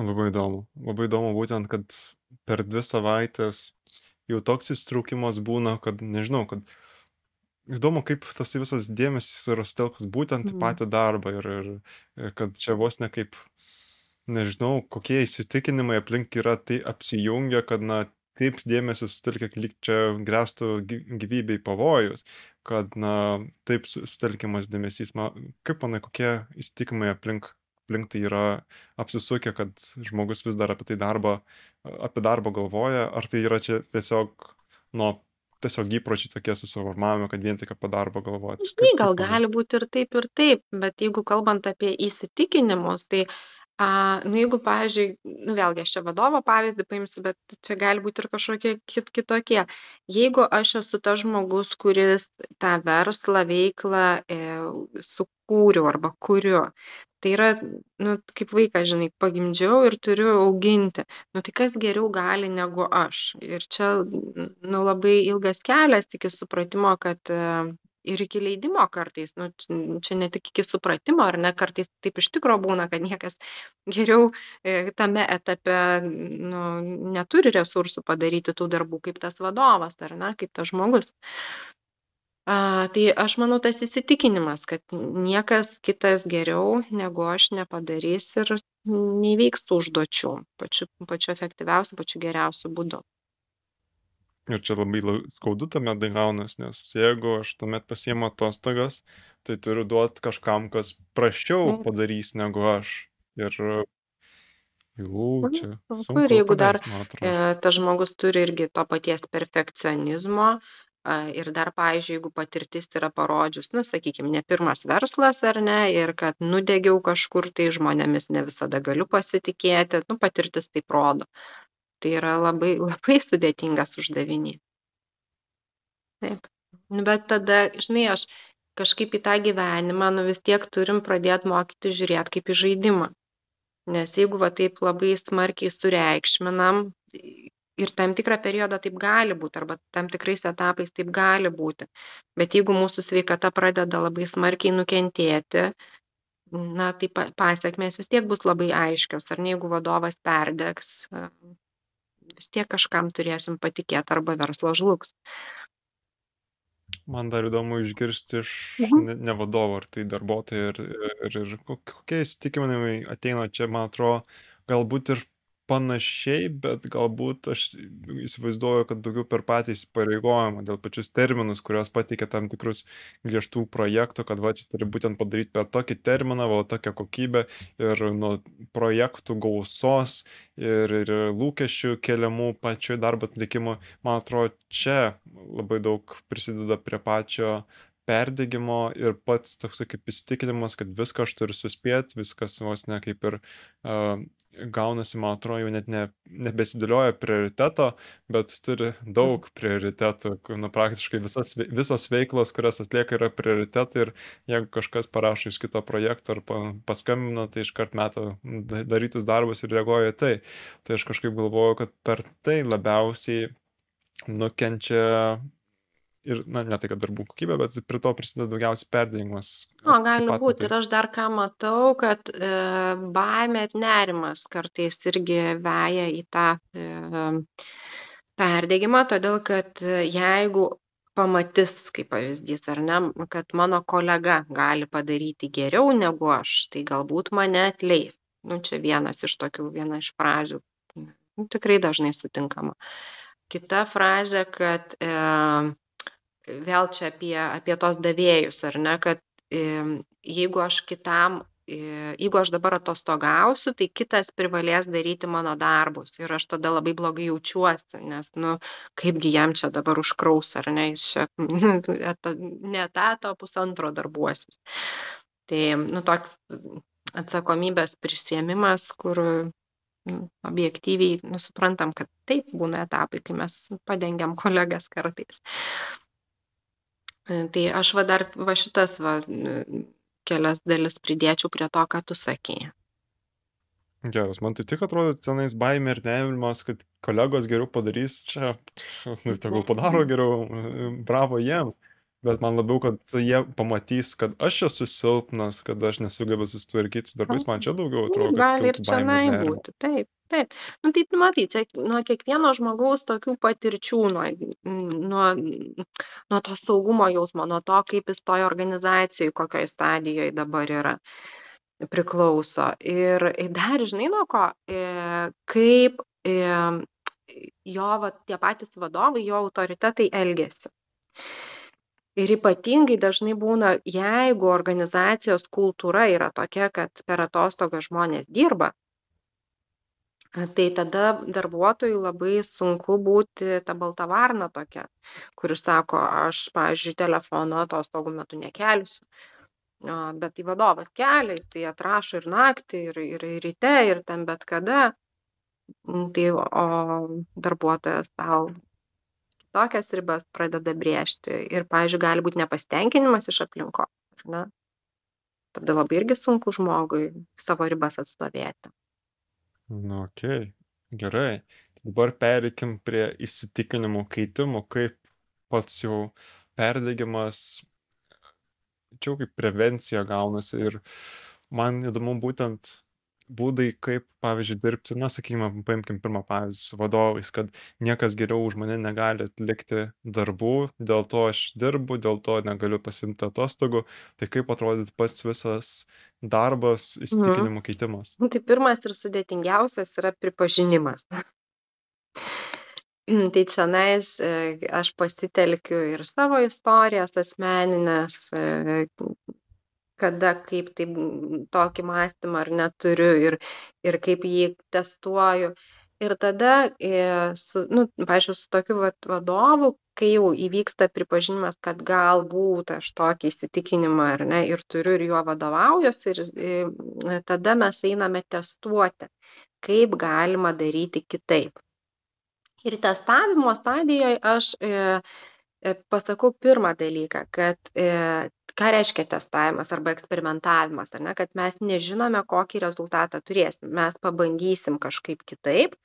S1: Labai įdomu. Labai įdomu būtent, kad per dvi savaitės jau toks įstraukimas būna, kad nežinau, kad įdomu, kaip tas visas dėmesys yra stelkas būtent į
S2: Mm.
S1: patį darbą ir, ir, kad čia vos ne kaip, nežinau, kokie įsitikinimai aplink yra, tai apsijungia, kad, na, taip dėmesį sutelkia, lyg čia grėstų gy- gyvybei pavojus, kad, na, taip su- sutelkiamas dėmesys. Ma, kaip manai, kokie įsitikinimai aplink, aplink tai yra apsisukę, kad žmogus vis dar apie tai darbą, apie darbą galvoja, ar tai yra čia tiesiog, nu, tiesiog įpročiai tokie susiformavome, kad vien tik apie darbą galvoti.
S2: Žinai, gal gali būti ir taip, ir taip, bet jeigu kalbant apie įsitikinimus, tai, a, nu, jeigu, pavyzdžiui, nu, vėlgi aš čia vadovo pavyzdį paimsiu, bet čia gali būti ir kažkokie kit, kitokie. Jeigu aš esu tas žmogus, kuris tą verslą, veiklą e, sukūriau arba kuriu, tai yra, nu, kaip vaikas, žinai, pagimdžiau ir turiu auginti. Nu, tai kas geriau gali negu aš. Ir čia, nu, labai ilgas kelias iki supratimo, kad e, ir iki leidimo kartais, nu, čia ne tik iki supratimo, ar ne, kartais taip iš tikro būna, kad niekas geriau e, tame etape nu, neturi resursų padaryti tų darbų kaip tas vadovas, ar ne, kaip tas žmogus. A, tai aš manau tas įsitikinimas, kad niekas kitas geriau negu aš nepadarys ir neįveiks tų užduočių pačiu, pačiu efektyviausiu, pačiu geriausiu būdu.
S1: Ir čia labai skaudu tame gaunas, nes jeigu aš tuomet pasiemu atostogas, tai turiu duoti kažkam, kas praščiau
S2: Taip.
S1: padarys negu aš. Ir jau
S2: Mhm,
S1: čia
S2: sunku. Ir jeigu dar,
S1: paleist, man
S2: E, tas žmogus turi irgi to paties perfekcionizmo ir dar, pavyzdžiui, jeigu patirtis yra parodžius, nu, sakykime, ne pirmas verslas ar ne, ir kad nudegiau kažkur tai žmonėmis ne visada galiu pasitikėti, nu, patirtis taip rodo. Tai yra labai, [laughs] labai sudėtingas uždavinys. Taip. Nu, bet tada, žinai, aš kažkaip į tą gyvenimą, nu vis tiek turim pradėti mokyti žiūrėti kaip į žaidimą. Nes jeigu va taip labai smarkiai sureikšminam, ir tam tikrą periodą taip gali būti, arba tam tikrais etapais taip gali būti. Bet jeigu mūsų sveikata pradeda labai smarkiai nukentėti, na, tai pasiekmes vis tiek bus labai aiškios. Ar ne, jeigu vadovas perdegs, vis tiek kažkam turėsim patikėti arba verslo žlugs.
S1: Man dar įdomu išgirsti iš mhm. ne, ne vadovo, ar tai darbuotojai, ir, ir, ir kokie įsitikinimai ateina čia, man atrodo, galbūt ir panašiai bet galbūt aš įsivaizduoju kad daugiau per patį įsipareigojimą dėl pačius terminus kuriuos pateikia tam tikrus griežtų projektų kad va čia turi būtent padaryt per tokį terminą va tokią kokybę ir nuo projektų gausos ir ir lūkesčių keliamų pačioj darbo atlikimo. Man atrodo čia labai daug prisideda prie pačio perdegimo ir pats toksai kaip įsitikinimas kad viską aš turiu suspėt viskas vos ne kaip ir a gaunasi, man atrodo, jau net ne, nebesidėlioja prioriteto, bet turi daug prioritetų. Nu, praktiškai visas, visos veiklos, kurias atlieka, yra prioritetai ir jeigu kažkas parašo iš kito projekto ar paskambina, tai iškart meta darytis darbus ir reaguoja tai. Tai aš kažkaip galvoju, kad per tai labiausiai nukenčia ir, na, ne tai, kad darbų kokybė, bet prie to prisideda daugiausiai perdėjimas.
S2: O, gali būti. Ir aš dar ką matau, kad e, baimė ir nerimas kartais irgi veja į tą e, perdėgymą, todėl kad e, jeigu pamatys, kaip pavyzdys, ar ne, kad mano kolega gali padaryti geriau negu aš, tai galbūt mane atleis. Nu, čia vienas iš tokių, viena iš frazių. Nu, tikrai dažnai sutinkama. Kita frazė, kad e, vėl čia apie, apie tos davėjus, ar ne, kad jeigu aš kitam, jeigu aš dabar atostogausiu, tai kitas privalės daryti mano darbus ir aš tada labai blogai jaučiuosi, nes, nu, kaipgi jam čia dabar užkraus, ar ne, jis čia [laughs] ne etato, pusantro darbuosis. Tai, nu, toks atsakomybės prisėmimas, kur nu, objektyviai nusuprantam, kad taip būna etapai, kai mes padengiam kolegas kartais. Tai aš va dar va šitas va kelias dalis pridėčiau prie to, ką tu sakėjai.
S1: Geras, man tai tik atrodo tenais baimė ir nerimas, kad kolegos geriau padarys čia, [laughs] nu, tegul padaro geriau, bravo jiems. Bet man labiau, kad jie pamatys, kad aš esu silpnas, kad aš nesugebu susitvarkyti su darbais, man čia daugiau atrodo.
S2: Gali ir čia būti, taip taip. Nu tai matai čia nuo kiekvieno žmogaus tokių patirčių nuo nuo nuo to saugumo jausmo nuo to kaip jis toj organizacijoj kokioj stadijoj dabar yra priklauso. Ir dar žinai nuo ko e, kaip e, jo va tie patys vadovai jo autoritetai elgiasi ir ypatingai dažnai būna jeigu organizacijos kultūra yra tokia kad per atostogas žmonės dirba tai tada darbuotojui labai sunku būti ta balta varna tokia, kuris sako, aš, pavyzdžiui, telefono atostogų metu nekelsiu. Bet tai vadovas kelia, jis tai atrašo ir naktį, ir, ir ryte, ir ten bet kada. Tai o darbuotojas tau kitokias ribas pradeda brėžti ir, pavyzdžiui, gali būti nepastenkinimas iš aplinkos. Tada labai irgi sunku žmogui savo ribas atstovėti.
S1: Nu, okei, gerai. Dabar pereikim prie įsitikinimų keitimų, kaip pats jau perdegimas, čia jau kaip prevencija gaunasi ir man įdomu būtent būdai, kaip, pavyzdžiui, dirbti, na, sakykime, paimkim pirmą pavyzdį su vadovais, kad niekas geriau už mane negali atlikti darbų, dėl to aš dirbu, dėl to negaliu pasimti atostogų, tai kaip atrodytų pats visas darbas, mhm. įsitikinimų keitimas.
S2: Mhm. Tai pirmas ir sudėtingiausias yra pripažinimas. [clears throat] Tai čia nais e, aš pasitelkiu ir savo istorijas asmeninės, e, kada kaip taip tokį mąstymą ar neturiu ir, ir kaip jį testuoju. Ir tada, e, su, nu, paaišku, su tokiu vat, vadovu, kai jau įvyksta pripažinimas, kad galbūt aš tokį įsitikinimą ar ne ir turiu ir juo vadovaujuosi, ir, ir e, tada mes einame testuoti, kaip galima daryti kitaip. Ir testavimo stadijoje aš e, e, pasakau pirmą dalyką, kad e, ką reiškia testavimas arba eksperimentavimas, ar ne, kad mes nežinome, kokį rezultatą turėsim. Mes pabandysim kažkaip kitaip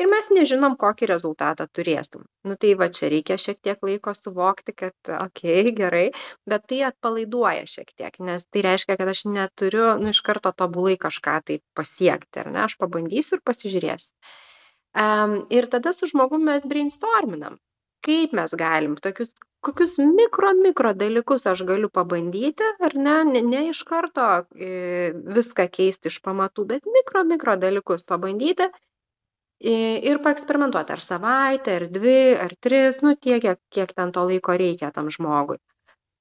S2: ir mes nežinom, kokį rezultatą turėsim. Nu tai va čia reikia šiek tiek laiko suvokti, kad, okei, okay, gerai, bet tai atpalaiduoja šiek tiek, nes tai reiškia, kad aš neturiu, nu iš karto tobulai kažką tai pasiekti, ar ne, aš pabandysiu ir pasižiūrėsiu. Um, ir tada su žmogumi mes brainstorminam, kaip mes galim tokius kokius mikro mikro dalykus aš galiu pabandyti ar ne ne, ne iš karto e, viską keisti iš pamatų, bet mikro mikro dalykus pabandyti ir paeksperimentuoti ar savaitę, ar dvi, ar tris, nu tiek, kiek, kiek ten to laiko reikia tam žmogui.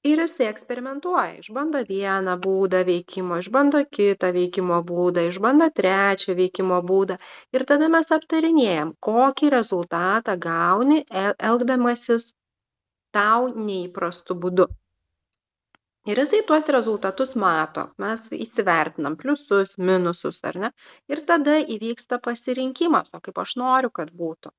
S2: Ir jisai eksperimentuoja, išbando vieną būdą veikimo, išbando kitą veikimo būdą, išbando trečią veikimo būdą. Ir tada mes aptarinėjom, kokį rezultatą gauni elgdamasis tau neįprastu būdu. Ir jisai tuos rezultatus mato. Mes įsivertinam pliusus minusus ar ne? Ir tada įvyksta pasirinkimas o kaip aš noriu kad būtų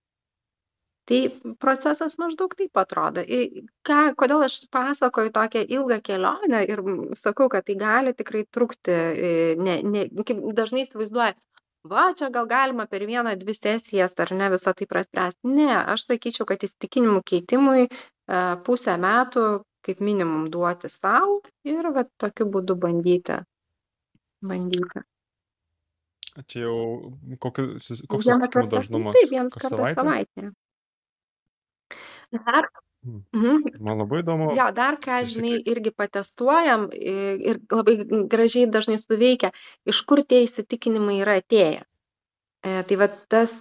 S2: tai procesas maždaug taip atrodo į ką kodėl aš pasakoju tokią ilgą kelionę ir sakau kad tai gali tikrai trukti ne ne kaip dažnai įsivaizduoja va čia gal galima per vieną dvi sesijas ar ne visą tai praspręst ne aš sakyčiau kad įsitikinimų keitimui e, pusę metų kaip minimum duoti sau ir va tokiu būdu bandyti. bandyti.
S1: Čia jau kokius, koks susitikimų dažnumas?
S2: Taip, vienas kartą savaitę. savaitę. Dar.
S1: Mhm. Man labai įdomu.
S2: Jo, dar ką, žinai, irgi patestuojam ir labai gražiai dažnai suveikia, iš kur tie įsitikinimai yra atėję. E, tai va tas,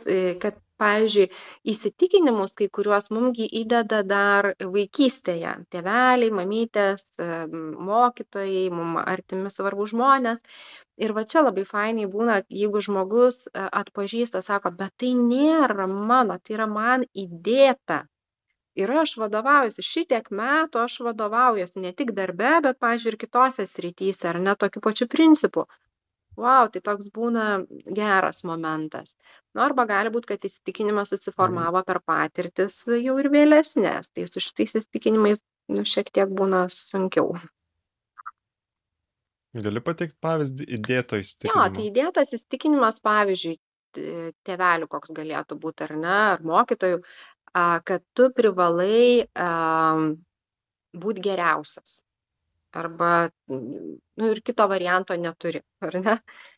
S2: kad pavyzdžiui įsitikinimus kai kuriuos mum gi įdeda dar vaikystėje tėveliai mamytės mokytojai mum artimi svarbūs žmonės ir va čia labai fainai būna jeigu žmogus atpažįsta sako bet tai nėra mano tai yra man įdėta ir aš vadovaujuosi šitiek metų aš vadovaujuosi ne tik darbe bet pavyzdžiui ir kitose srityse ar ne tokiu pačiu principu. Vau tai toks būna geras momentas. Nu arba gali būt kad įsitikinimas susiformavo per patirtis jau ir vėlesnes tai su šitais įsitikinimais nu šiek tiek būna sunkiau.
S1: Gali pateikti pavyzdį įdėto
S2: Jo,
S1: įsitikinimo?
S2: tai įdėtas įsitikinimas, pavyzdžiui, tėvelių koks galėtų būti ar ne, ar mokytojų, kad tu privalai būti geriausias. Arba nu ir kito varianto neturi ar ne?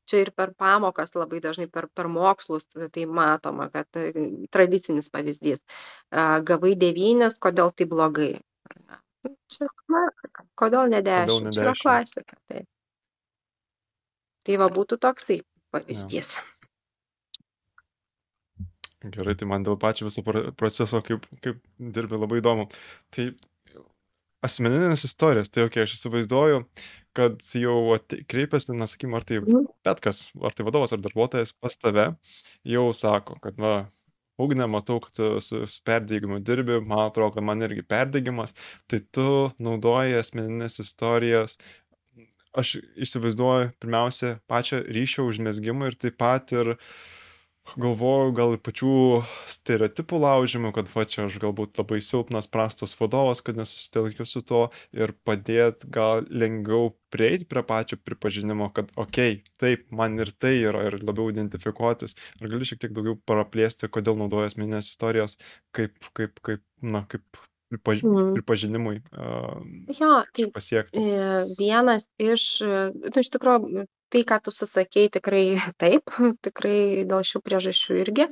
S2: Čia ir per pamokas labai dažnai per per mokslus tai matoma kad e, tradicinis pavyzdys. Gavai devynis kodėl taip blogai nu, čia klasika. Kodėl ne dešimt? čia yra klasika taip. Tai va būtų toksai pavyzdys
S1: Gerai, tai man dėl pačio viso proceso, kaip, kaip dirbi, labai įdomu. Tai asmeninės istorijos, tai okei, aš įsivaizduoju, kad jau kreipiasi, na, sakykime, ar tai
S2: Mhm.
S1: bet kas, ar tai vadovas, ar darbuotojas pas tave, jau sako, kad, va, ugnė, matau, kad tu su, su perdėgymu dirbi, man atrodo, kad man irgi perdėgymas, tai tu naudoji asmeninės istorijas. Aš įsivaizduoju pirmiausia pačią ryšio užmėsgimą ir taip pat ir uh, galvoju gal pačių stereotipų laužymų kad va čia aš galbūt labai silpnas prastas vadovas kad nesusitelkiu su tuo ir padėt gal lengviau prieit prie pačio pripažinimo kad okei taip man ir tai yra ir labiau identifikuotis ar gali šiek tiek daugiau praplėsti kodėl naudoji asmenines istorijas kaip kaip kaip na kaip pripaž
S2: Mhm.
S1: pripažinimui a,
S2: Jo, tai
S1: pasiekti
S2: e, vienas iš, nu, iš tikrųjų, tai, ką tu susakei, tikrai [laughs] taip, tikrai dėl šių priežasčių irgi.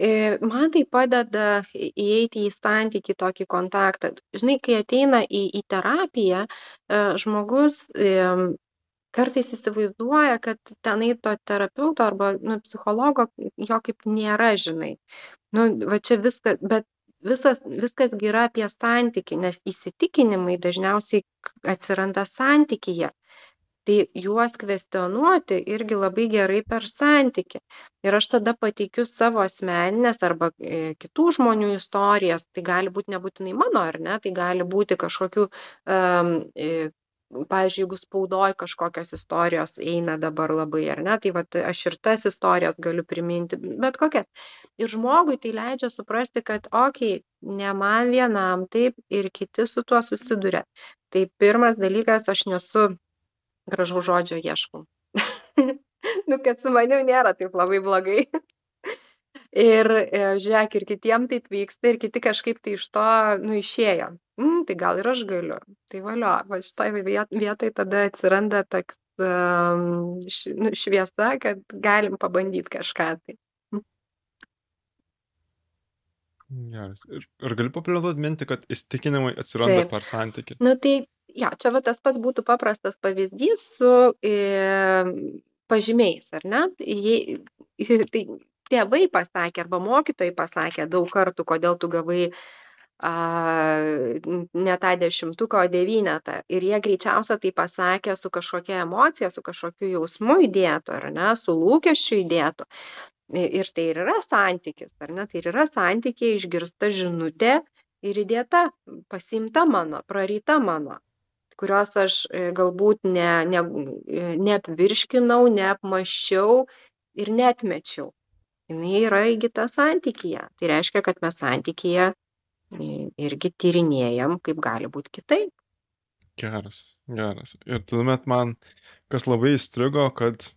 S2: E, man tai padeda įeiti į santykį, tokį kontaktą. Žinai, kai ateina į, į terapiją, e, žmogus kartais įsivaizduoja, kad tenai to terapeuto arba nu, psichologo jo kaip nėra, žinai. Nu, va čia viskas, bet visas, viskas yra apie santykį, nes įsitikinimai dažniausiai atsiranda santykyje tai juos kvestionuoti irgi labai gerai per santykį ir aš tada pateikiu savo asmenines arba e, kitų žmonių istorijas tai gali būt nebūtinai mano ar ne tai gali būti kažkokių um, pavyzdžiui, jeigu spaudoj kažkokios istorijos eina dabar labai, ar ne, tai vat, aš ir tas istorijas galiu priminti, bet kokias. Ir žmogui tai leidžia suprasti, kad, okei, okay, ne man vienam taip ir kiti su tuo susiduria. Tai pirmas dalykas, aš nesu gražų žodžio ieškau. [laughs] nu, kad su manim nėra taip labai blogai. ir e, žiūrėk, ir kitiem taip vyksta, ir kiti kažkaip tai iš to, nu, išėjo. Mm, tai gal ir aš galiu. Tai valio, va šitoj vietoj tada atsiranda toks um, nu, šviesa, kad galim pabandyti kažką tai.
S1: Geras. Ir, ir galiu papilduoti mintį, kad įstikinimai atsiranda Taip. per santyki.
S2: Nu tai, ja, čia va tas pats būtų paprastas pavyzdys su e, pažymiais, ar ne? Jei, tai tėvai pasakė arba mokytojai pasakė daug kartų, kodėl tu gavai a, ne tą dešimtuką, o devynetą. Ir jie greičiausia tai pasakė su kažkokia emocija, su kažkokiu jausmu įdėtu, ar ne, su lūkesčiu įdėtu. Ir tai ir yra santykis, ar ne, tai ir yra santykiai išgirsta žinutė ir įdėta, pasimta mano, praryta mano kurios aš e, galbūt ne, ne, e, neapvirškinau, neapmaščiau ir netmečiau jinai yra įgyta santykyje. Tai reiškia, kad mes santykyje irgi tyrinėjam, kaip gali būti kitaip.
S1: Geras, geras. Ir tuomet man, kas labai įstrigo, kad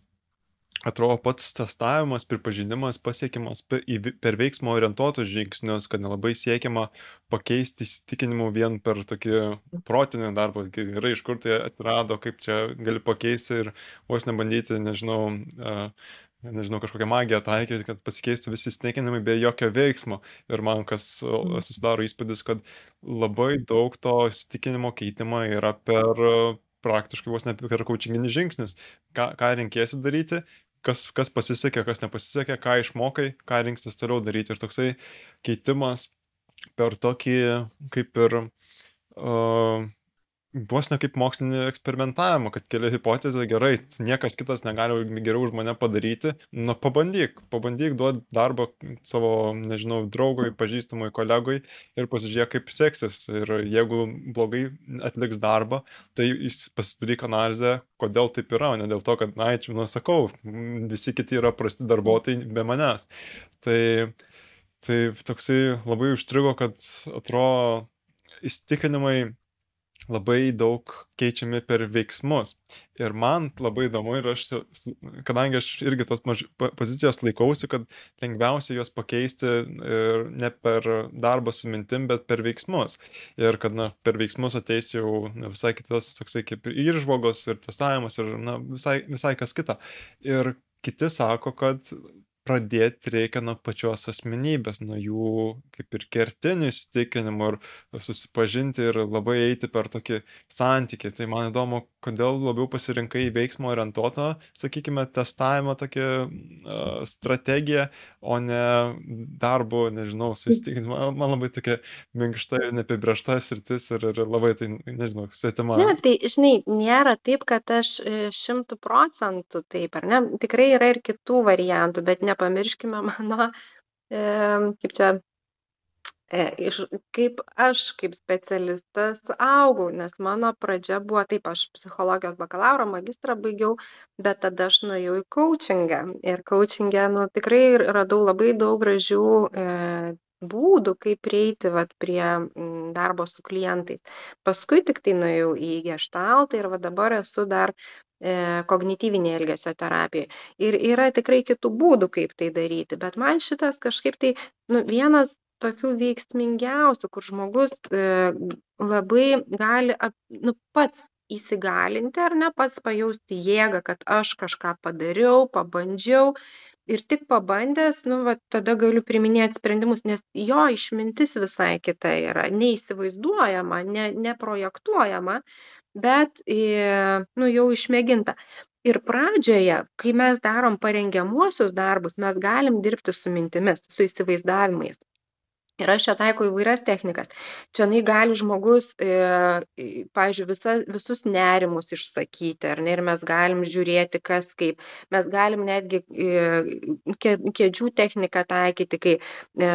S1: atrodo pats testavimas, pripažinimas pasiekimas per veiksmo orientuotus žingsnius, kad nelabai siekiama pakeisti įsitikinimų vien per tokį protinį darbą. Gerai, iš kur tai atsirado, kaip čia gali pakeisti ir vos nebandyti, nežinau, nežinau, kažkokią magiją taikyti, kad pasikeistų visi įsitikinimai be jokio veiksmo. Ir man kas mm. susidaro įspūdis, kad labai daug to įsitikinimo keitimo yra per praktiškai vos ne per kaučinginis žingsnis. Ką, ką renkėsi daryti, kas, kas pasisekė, kas nepasisekė, ką išmokai, ką rinkstis toliau daryti. Ir toksai keitimas per tokį kaip ir uh, vos ne kaip mokslinį eksperimentavimą, kad keli hipotezė gerai, niekas kitas negali geriau už mane padaryti, nu pabandyk, pabandyk duoti darbą savo, nežinau, draugui, pažįstamui, kolegui ir pasižiūrėk, kaip seksis. Ir jeigu blogai atliks darbą, tai pasidaryk analizę, kodėl taip yra, o ne dėl to, kad, na, čia, nu, sakau, visi kiti yra prasti darbuotojai be manęs. Tai, tai toksai labai užstrigo, kad atrodo įstikinimai labai daug keičiami per veiksmus. Ir man labai įdomu ir aš, kadangi aš irgi tos maž... pozicijos laikausi, kad lengviausia juos pakeisti ir ne per darbą su mintim, bet per veiksmus. Ir kad na, per veiksmus ateis jau na, visai kitas toksai kaip ir išžvalgos, ir testavimas, ir na, visai, visai kas kita. Ir kiti sako, kad pradėt reikia nuo pačios asmenybės, nuo jų kaip ir kertinių įsitikinimų ir susipažinti ir labai eiti per tokį santykį. Tai man įdomu, kodėl labiau pasirinkai veiksmo orientuotą, sakykime, testavimo tokią uh, strategiją, o ne darbo, nežinau, susitikinti. Man, man labai tokia minkšta, neapibriešta sritis ir, ir labai tai, nežinau, svetima.
S2: Ne, tai, žinai, nėra taip, kad aš e, šimtų procentų taip, ar ne? Tikrai yra ir kitų variantų, bet nepamirškime mano, e, kaip čia, iš kaip aš kaip specialistas augau, nes mano pradžia buvo taip, aš psichologijos bakalauro magistrą baigiau, bet tada aš nuėjau į coachingą. Ir coachingę, nu, tikrai radau labai daug gražių e, būdų, kaip prieiti vat, prie darbo su klientais. Paskui tik tai nuėjau į gestaltą ir va dabar esu dar e, kognityvinė elgesio terapija. Ir yra tikrai kitų būdų, kaip tai daryti, bet man šitas kažkaip tai, nu, vienas tokių veiksmingiausių, kur žmogus e, labai gali nu, pats įsigalinti ar ne, pats pajausti jėgą, kad aš kažką padariau, pabandžiau ir tik pabandęs, nu, va, tada galiu priminėti sprendimus, nes jo išmintis visai kita yra, neįsivaizduojama, ne, neprojektuojama, bet, e, nu, jau išmėginta. Ir pradžioje, kai mes darom parengiamuosius darbus, mes galim dirbti su mintimis, su įsivaizdavimais Ir aš čia taikau įvairias technikas. Čia nai gali žmogus, e, pavyzdžiui, visa, visus nerimus išsakyti, ar ne, ir mes galim žiūrėti, kas kaip. Mes galim netgi e, kėdžių techniką taikyti, kai e,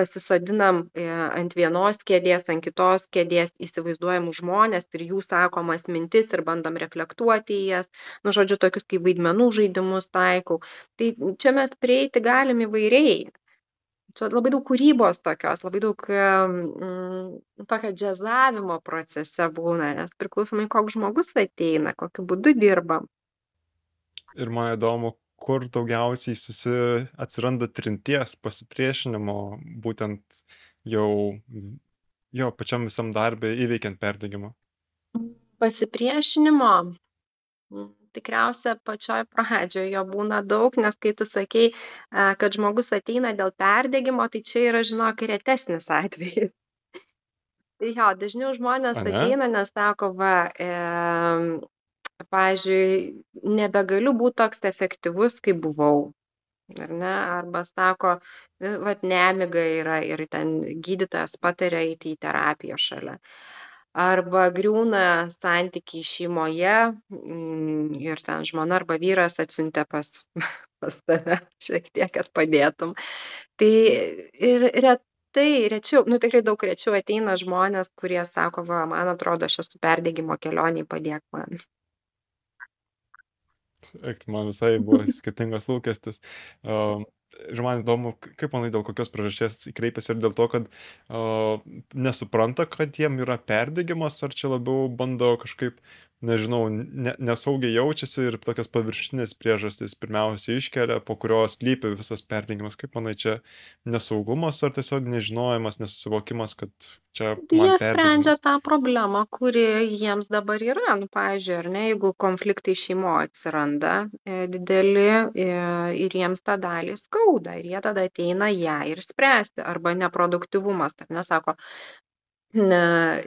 S2: pasisodinam e, ant vienos kėdės, ant kitos kėdės įsivaizduojamų žmonės ir jų sakomas mintis ir bandom reflektuoti į jas. Nu, žodžiu, tokius kaip vaidmenų žaidimus taikau. Tai čia mes prieiti galim įvairiai čia labai daug kūrybos tokios, labai daug mm, tokio džiazavimo procese būna, nes priklausomai koks žmogus ateina, kokiu būdu dirba.
S1: Ir man įdomu, kur daugiausiai susi atsiranda trinties, pasipriešinimo, būtent jau jo pačiam visam darbė įveikiant perdegimą.
S2: Pasipriešinimo tikriausia pačioj pradžioj jo būna daug, nes kai tu sakei, kad žmogus ateina dėl perdegimo, tai čia yra, žinok, retesnis atvejis. Tai jo, dažniau žmonės
S1: Ane?
S2: ateina, nes sako, va, e, pavyzdžiui, nebegaliu būti toks efektyvus, kaip buvau. Ar ne? Arba sako, vat nemiga yra ir ten gydytojas patarė eiti į terapiją šalia. Uh, arba griūna santykiai šeimoje mm, ir ten žmona arba vyras atsiuntė pas, [laughs] pas tave šiek tiek, kad padėtum. Tai ir retai, rečiau, nu tikrai daug rečiau ateina žmonės, kurie sako, va, man atrodo, aš esu perdėgymo kelioniai, padėk man.
S1: Man visai buvo skirtingas lūkestis. Uh, ir man įdomu, kaip manai, dėl kokios priežasties kreipiasi? Ir dėl to, kad uh, nesupranta, kad jiem yra perdegimas, ar čia labiau bando kažkaip, nežinau, ne, nesaugiai jaučiasi ir tokias paviršinės priežastys pirmiausia iškelia, po kurios lypi visas perdegimas. Kaip manai, čia nesaugumas ar tiesiog nežinojimas, nesusivokimas, kad čia...
S2: Jie sprendžia tą problemą, kuri jiems dabar yra. Nu, pavyzdžiui, ar ne, jeigu konfliktai šeimoje atsiranda e, dideli e, ir jiems tą dalį skauda ir jie tada ateina ją ir spręsti. Arba neproduktivumas, ar nesako, ne,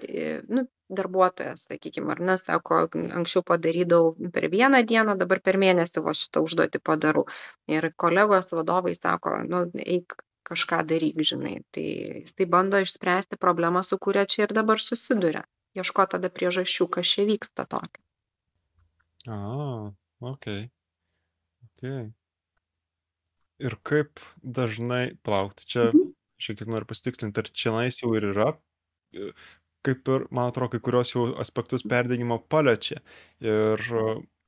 S2: e, nu, darbuotojas, sakykime, ar ne, sako, anksčiau padarydavau per vieną dieną, dabar per mėnesį va šitą užduotį padarau. Ir kolegos vadovai sako, nu, eik kažką daryk, žinai. Tai jisai bando išspręsti problemą, su kuria čia ir dabar susiduria. Ieško tada priežasčių, kas čia vyksta tokio.
S1: A, ok. Ok. Ir kaip dažnai plaukti? Čia mhm. šiek tiek noriu pasitikslinti, ar čia nais jau ir yra, kaip ir, man atrodo, kai kurios jau aspektus perdėgymo paliečia. Ir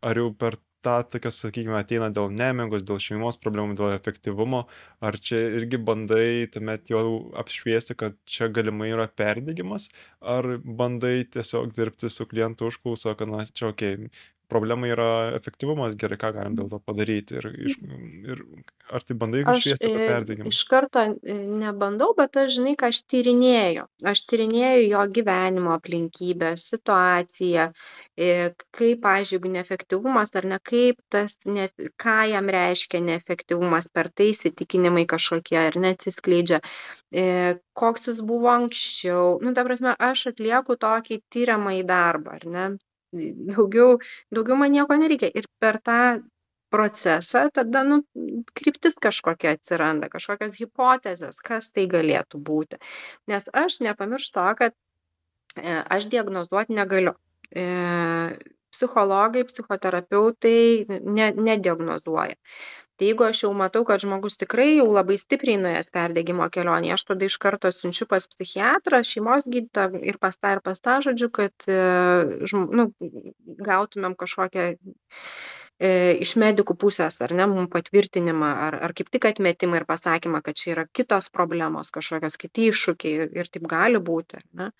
S1: ar jau per tą tokią sakykime ateina dėl nemigos dėl šeimos problemų dėl efektyvumo ar čia irgi bandai tuomet jau apšviesti kad čia galimai yra perdegimas ar bandai tiesiog dirbti su klientų užklausa kad na čia okei problema yra efektyvumas, gerai, ką galim dėl to padaryti. Ir, iš, ir ar tai bandai iššviesti tą
S2: e,
S1: perdegimą?
S2: Iš karto e, nebandau, bet aš žinai, ką aš tyrinėju. Aš tyrinėju jo gyvenimo aplinkybę, situaciją, e, kaip, pažiūrėjau, neefektyvumas ar ne, kaip tas, ne, ką jam reiškia neefektyvumas, per tai įsitikinimai kažkokie ar neatsiskleidžia, koks jis buvo anksčiau. Nu, ta prasme, aš atlieku tokį tyriamą į darbą, ar ne? Daugiau, daugiau man nieko nereikia. Ir per tą procesą tada, nu, kryptis kažkokia atsiranda, kažkokios hipotezės, kas tai galėtų būti. Nes aš nepamirštu to, kad e, aš diagnozuoti negaliu. E, psichologai, psichoterapeutai ne, nediagnozuoja tai jeigu aš jau matau kad žmogus tikrai jau labai stipriai nuėjęs perdegimo kelionėje aš tada iš karto siunčiu pas psichiatrą šeimos gydytoją ir pas tą ir pas tą žodžiu kad e, nu, gautumėm kažkokią e, iš medikų pusės, ar ne, mums patvirtinimą, ar, ar kaip tik atmetimą ir pasakymą, kad čia yra kitos problemos, kažkokios kiti iššūkiai ir, ir taip gali būti. Ne.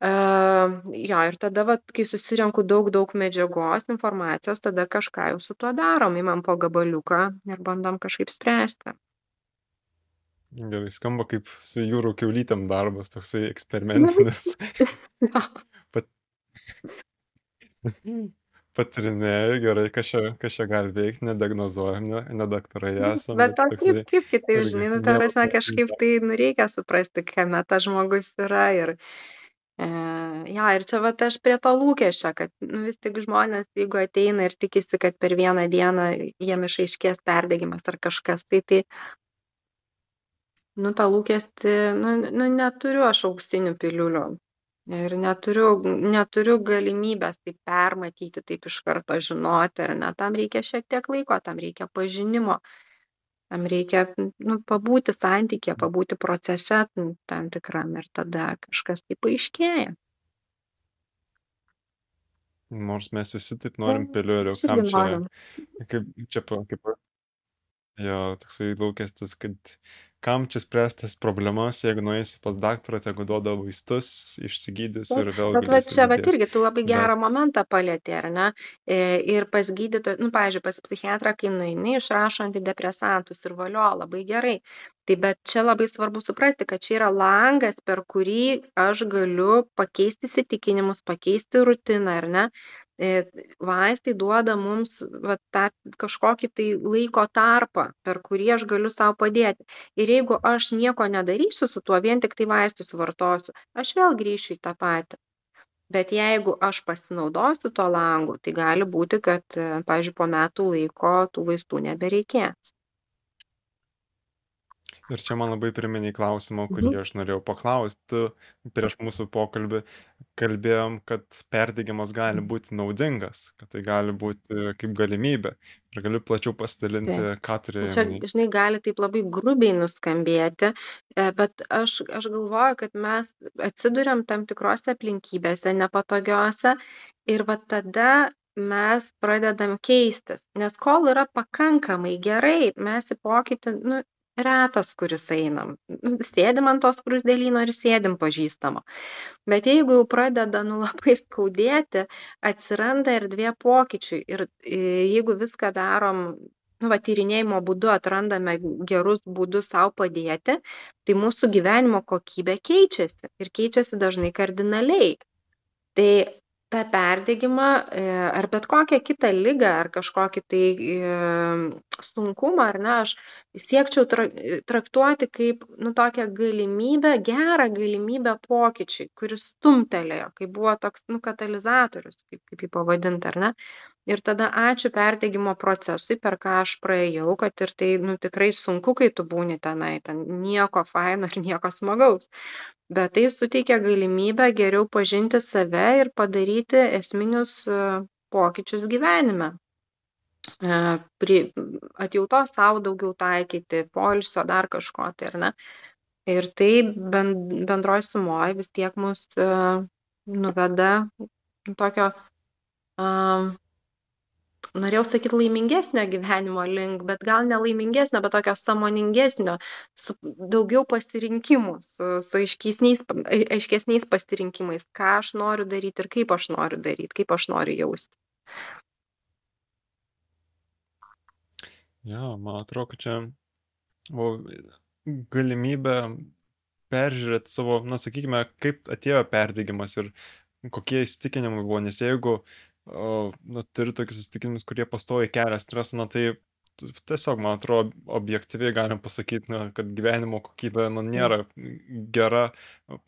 S2: Jo, ir tada, vat, kai susirenku daug, daug medžiagos, informacijos, tada kažką jau su tuo darom, įmam po gabaliuką ir bandom kažkaip spręsti.
S1: Gerai, skamba kaip su jūrų keulytėm darbas, toksai [laughs] eksperimentinis. Pat... Patirinėjai, gerai, kas čia, gali veikti, nedagnozuojam, ne, ne daktarai esame.
S2: Bet, bet toksai, kaip, kaip kitaip, žinai, nu, tai kažkaip tai nu, reikia suprasti, kame tas žmogus yra ir, E, jo, ir čia va aš prie to lūkesčio, kad nu, vis tik žmonės, jeigu ateina ir tikisi, kad per vieną dieną jiem išaiškės perdegimas ar kažkas, tai tai nu, tą lūkestį, nu, nu, neturiu aš auksinių piliulių. Ir neturiu, neturiu galimybės taip permatyti, taip iš karto žinoti, ar ne, tam reikia šiek tiek laiko, tam reikia pažinimo, tam reikia nu, pabūti santykė, pabūti procese tam tikram ir tada kažkas taip paaiškėja.
S1: Nors mes visi taip norim piliulių, kam čia, kaip čia, kaip, jo, toksai lūkestis, kad kam čia spręst tas problemas, jeigu nueisi pas daktarą, tegu duoda vaistus, išsigydys ir vėl.
S2: Bet va čia, va irgi, tu labai gerą Bet... momentą palėtė, ar ne? E, ir pas gydytoją, nu, pavyzdžiui, pas psichiatrą, kai nueini, išrašo antidepresantus ir valio, labai gerai. Tai bet čia labai svarbu suprasti, kad čia yra langas, per kurį aš galiu pakeisti įsitikinimus, pakeisti rutiną, ar ne? E, vaistai duoda mums va, tą kažkokį tai laiko tarpą, per kurį aš galiu savo padėti. Ir jeigu aš nieko nedarysiu su tuo, vien tik tai vaistus vartosiu, aš vėl grįšiu į tą patį. Bet jeigu aš pasinaudosiu tuo langu, tai gali būti, kad, pavyzdžiui, po metų laiko tų vaistų nebereikės.
S1: Ir čia man labai priminė klausimą, kurį mhm. aš norėjau paklausti prieš mūsų pokalbį. Kalbėjom, kad perdegimas gali būti naudingas, kad tai gali būti kaip galimybė. Ir galiu plačiau pasidalinti, Taip. ką turėjai.
S2: Čia, žinai, gali taip labai grubiai nuskambėti, e, bet aš, aš galvoju, kad mes atsiduriam tam tikrose aplinkybėse, nepatogiose ir va tada mes pradedam keistis. Nes kol yra pakankamai gerai, mes į pokytį nu, retas, kuris einam. Nu, sėdim ant tos krusdėlyno ir sėdim pažįstamo. Bet jeigu jau pradeda nu labai skaudėti, atsiranda erdvė pokyčiui. Ir e, jeigu viską darom nu, va, tyrinėjimo būdu atrandame gerus būdus savo padėti, tai mūsų gyvenimo kokybė keičiasi ir keičiasi dažnai kardinaliai. Tai tą perdegimą e, ar bet kokią kitą ligą ar kažkokį tai e, sunkumą, ar ne, aš siekčiau traktuoti kaip nu, tokią galimybę, gerą galimybę pokyčiui, kuris stumtelėjo, kaip buvo toks nu, katalizatorius, kaip, kaip jį pavadinti, ar ne. Ir tada ačiū perdegimo procesui, per ką aš praėjau, kad ir tai nu, tikrai sunku, kai tu būni tenai, ten nieko faino ir nieko smagaus bet tai suteikia galimybę geriau pažinti save ir padaryti esminius e, pokyčius gyvenime. E, atjautos savo daugiau taikyti, poilsio dar kažko tai, ar ne? Ir tai bendroji sumoji vis tiek mus e, nuveda tokio norėjau sakyt laimingesnio gyvenimo link, bet gal ne laimingesnio, bet tokio samoningesnio, su daugiau pasirinkimų, su, su aiškesniais, aiškesniais pasirinkimais, ką aš noriu daryti ir kaip aš noriu daryti, kaip aš noriu jausti.
S1: Ja, man atrodo, kad čia o, galimybė peržiūrėti savo, na, sakykime, kaip atėjo perdegimas ir kokie įsitikinimai buvo, nes jeigu o, nu, turiu tokius įsitikinimus, kurie pastoviai kelia stresą, na tai tiesiog, man atrodo, objektyviai galim pasakyti, na, kad gyvenimo kokybė nu, nėra gera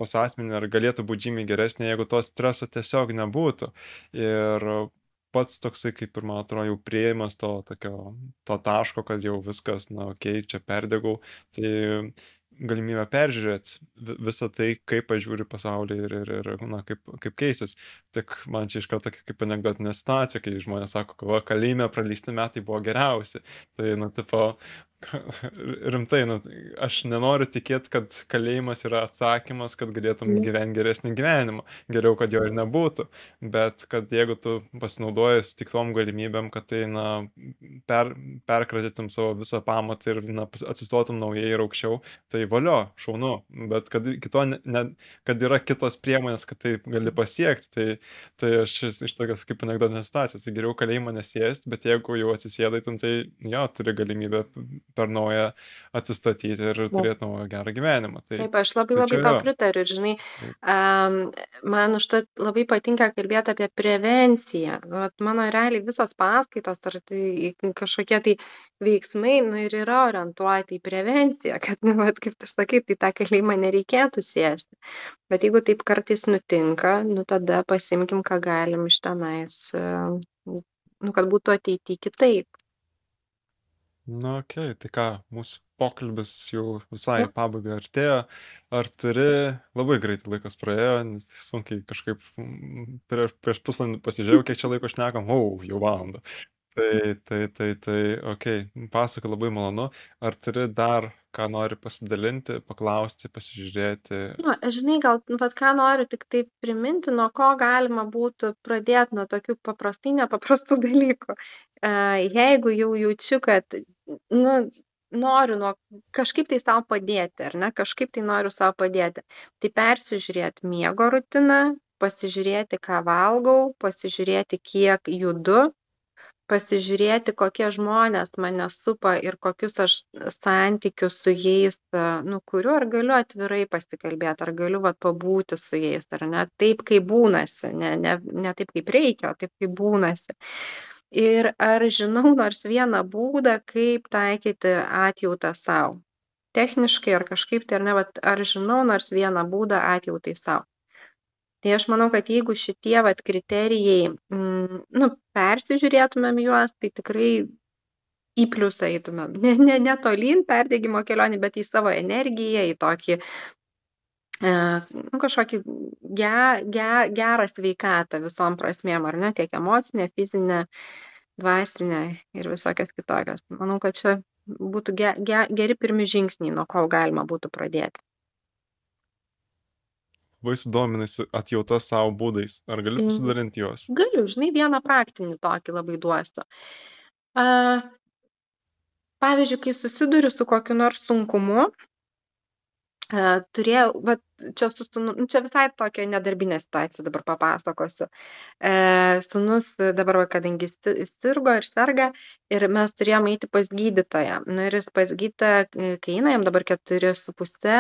S1: pas asmenį ar galėtų būti žymiai geresnė, jeigu to streso tiesiog nebūtų. Ir pats toksai, kaip ir man atrodo, jau prieimas to, tokio, to taško, kad jau viskas, na, okei, okay, čia perdegau, tai galimybę peržiūrėt visą tai, kaip aš žiūriu pasaulį ir, ir, ir na, kaip, kaip keisis. Tik man čia iš karto tokia kaip anegdotinė situacija, kai žmonės sako, kad kalėjime praleisti metai buvo geriausi. Tai, nu, tipo, [laughs] rimtai, nu, aš nenoriu tikėti, kad kalėjimas yra atsakymas, kad galėtum mm. gyventi geresnį gyvenimą. Geriau, kad jo ir nebūtų. Bet kad jeigu tu pasinaudojas tik tom galimybėm, kad tai, na, per, perkratytum savo visą pamatą ir, na, atsistotum naujai ir aukščiau, tai valio, šaunu. Bet kad, kito, ne, kad yra kitos priemonės, kad tai gali pasiekti, tai, tai aš iš tokios kaip anegdotinės situacijos. Tai geriau kalėjimą nesėsti, bet jeigu jau atsisėdai, tai jo, turi galimybę per naują atsistatyti ir turėti naują gerą gyvenimą.
S2: Tai, Taip, aš labai tai labai tau pritariu, žinai, um, man už tai labai patinka kalbėti apie prevenciją. Vat mano realiai visos paskaitos ar tai kažkokie tai veiksmai, nu ir yra orientuoti į prevenciją, kad, nu, vat, kaip tu sakai, tai tą kalėjimą nereikėtų sėsti. Bet jeigu taip kartais nutinka, nu tada pasimkim, ką galim iš tenais, nu, kad būtų ateityje kitaip.
S1: Na, okei, tai ką, mūsų pokalbis jau visai
S2: Nu,
S1: į pabaigą artėja. Ar turi, labai greitai laikas praėjo, nes sunkiai kažkaip mm, prieš, prieš pusvalandį pasižiūrėjau, kiek čia laiko šnekam, o, jau valandą. Tai, tai, tai, tai, okei, pasaka labai malonu. Ar turi dar ką nori pasidalinti, paklausti, pasižiūrėti?
S2: nu, žinai, gal, nu, vat ką noriu tik tai priminti, nuo ko galima būtų pradėti, nuo tokių paprastai nepaprastų [laughs] dalykų. E, Jeigu jau jaučiu, kad, nu, noriu nuo kažkaip tai savo padėti, ar ne, kažkaip tai noriu savo padėti, tai persižiūrėti miego rutiną, pasižiūrėti, ką valgau, pasižiūrėti, kiek judu, pasižiūrėti, kokie žmonės mane supa ir kokius aš santykius su jais, nu, kuriu, ar galiu atvirai pasikalbėti, ar galiu vat, pabūti su jais, ar ne? Taip, kaip būnasi, ne, ne, ne taip, kaip reikia, o taip, kaip būnasi. Ir ar žinau nors vieną būdą, kaip taikyti atjautą savo. Techniškai ar kažkaip tai, ar ne, vat, ar žinau nors vieną būdą atjautai savo tai aš manau kad jeigu šitie vat kriterijai mm, nu persižiūrėtumėm juos tai tikrai į pliusą eitumėm [laughs] ne ne ne tolyn perdegimo kelionėj bet į savo energiją į tokį kažkokį ge, ge, gerą sveikatą visom prasmėm, ar ne, tiek emocinė, fizinė, dvasinė ir visokias kitokias. Manau, kad čia būtų ge, ge, geri pirmi žingsniai, nuo ko galima būtų pradėti
S1: labai sudominusi atjauta savo būdais. Ar gali
S2: Mhm.
S1: pasidalinti juos?
S2: Galiu, žinai, vieną praktinį tokį labai duosiu. A, pavyzdžiui, kai susiduriu su kokiu nors sunkumu, turėjau, va, čia, su, sūnu- nu, čia visai tokia nedarbinė situacija dabar papasakosiu. E, sunus dabar, va, kadangi sti- sirgo ir serga, ir mes turėjome eiti pas gydytoją. Nu, ir jis pas gydytoją, e, kai eina, jam dabar keturi su pusė,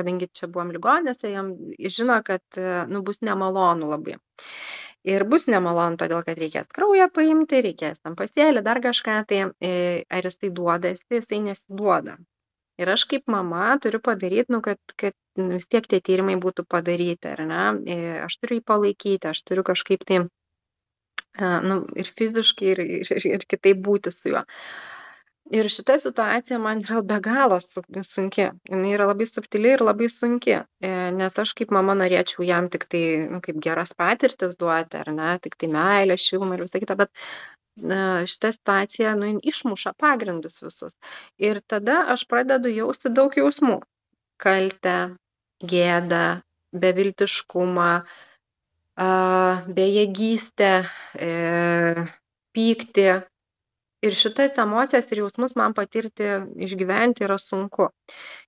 S2: kadangi čia buvom ligonėse, jam žino, kad e, nu, bus nemalonu labai. Ir bus nemalonu, todėl kad reikės kraują paimti, reikės tam pasėlį, dar kažką, tai ar jisai duodasi, jisai nesiduoda. Ir aš kaip mama turiu padaryti, nu, kad, kad vis tiek tie tyrimai būtų padaryti, ar ne? E, Aš turiu jį palaikyti, aš turiu kažkaip tai, e, nu, ir fiziškai, ir, ir, ir kitaip būti su juo. Ir šita situacija man yra be galo su- sunki. Jis yra labai subtili ir labai sunki, e, nes aš kaip mama norėčiau jam tik tai, nu, kaip geras patirtis duoti, ar ne, tik tai meilę, šilumą ir visą kitą, bet šita situacija, nu, išmuša pagrindus visus. Ir tada aš pradedu jausti daug jausmų. Kaltę, gėdą, beviltiškumą, bejėgystę, e, pyktį. Ir šitas emocijas ir jausmus man patirti, išgyventi yra sunku.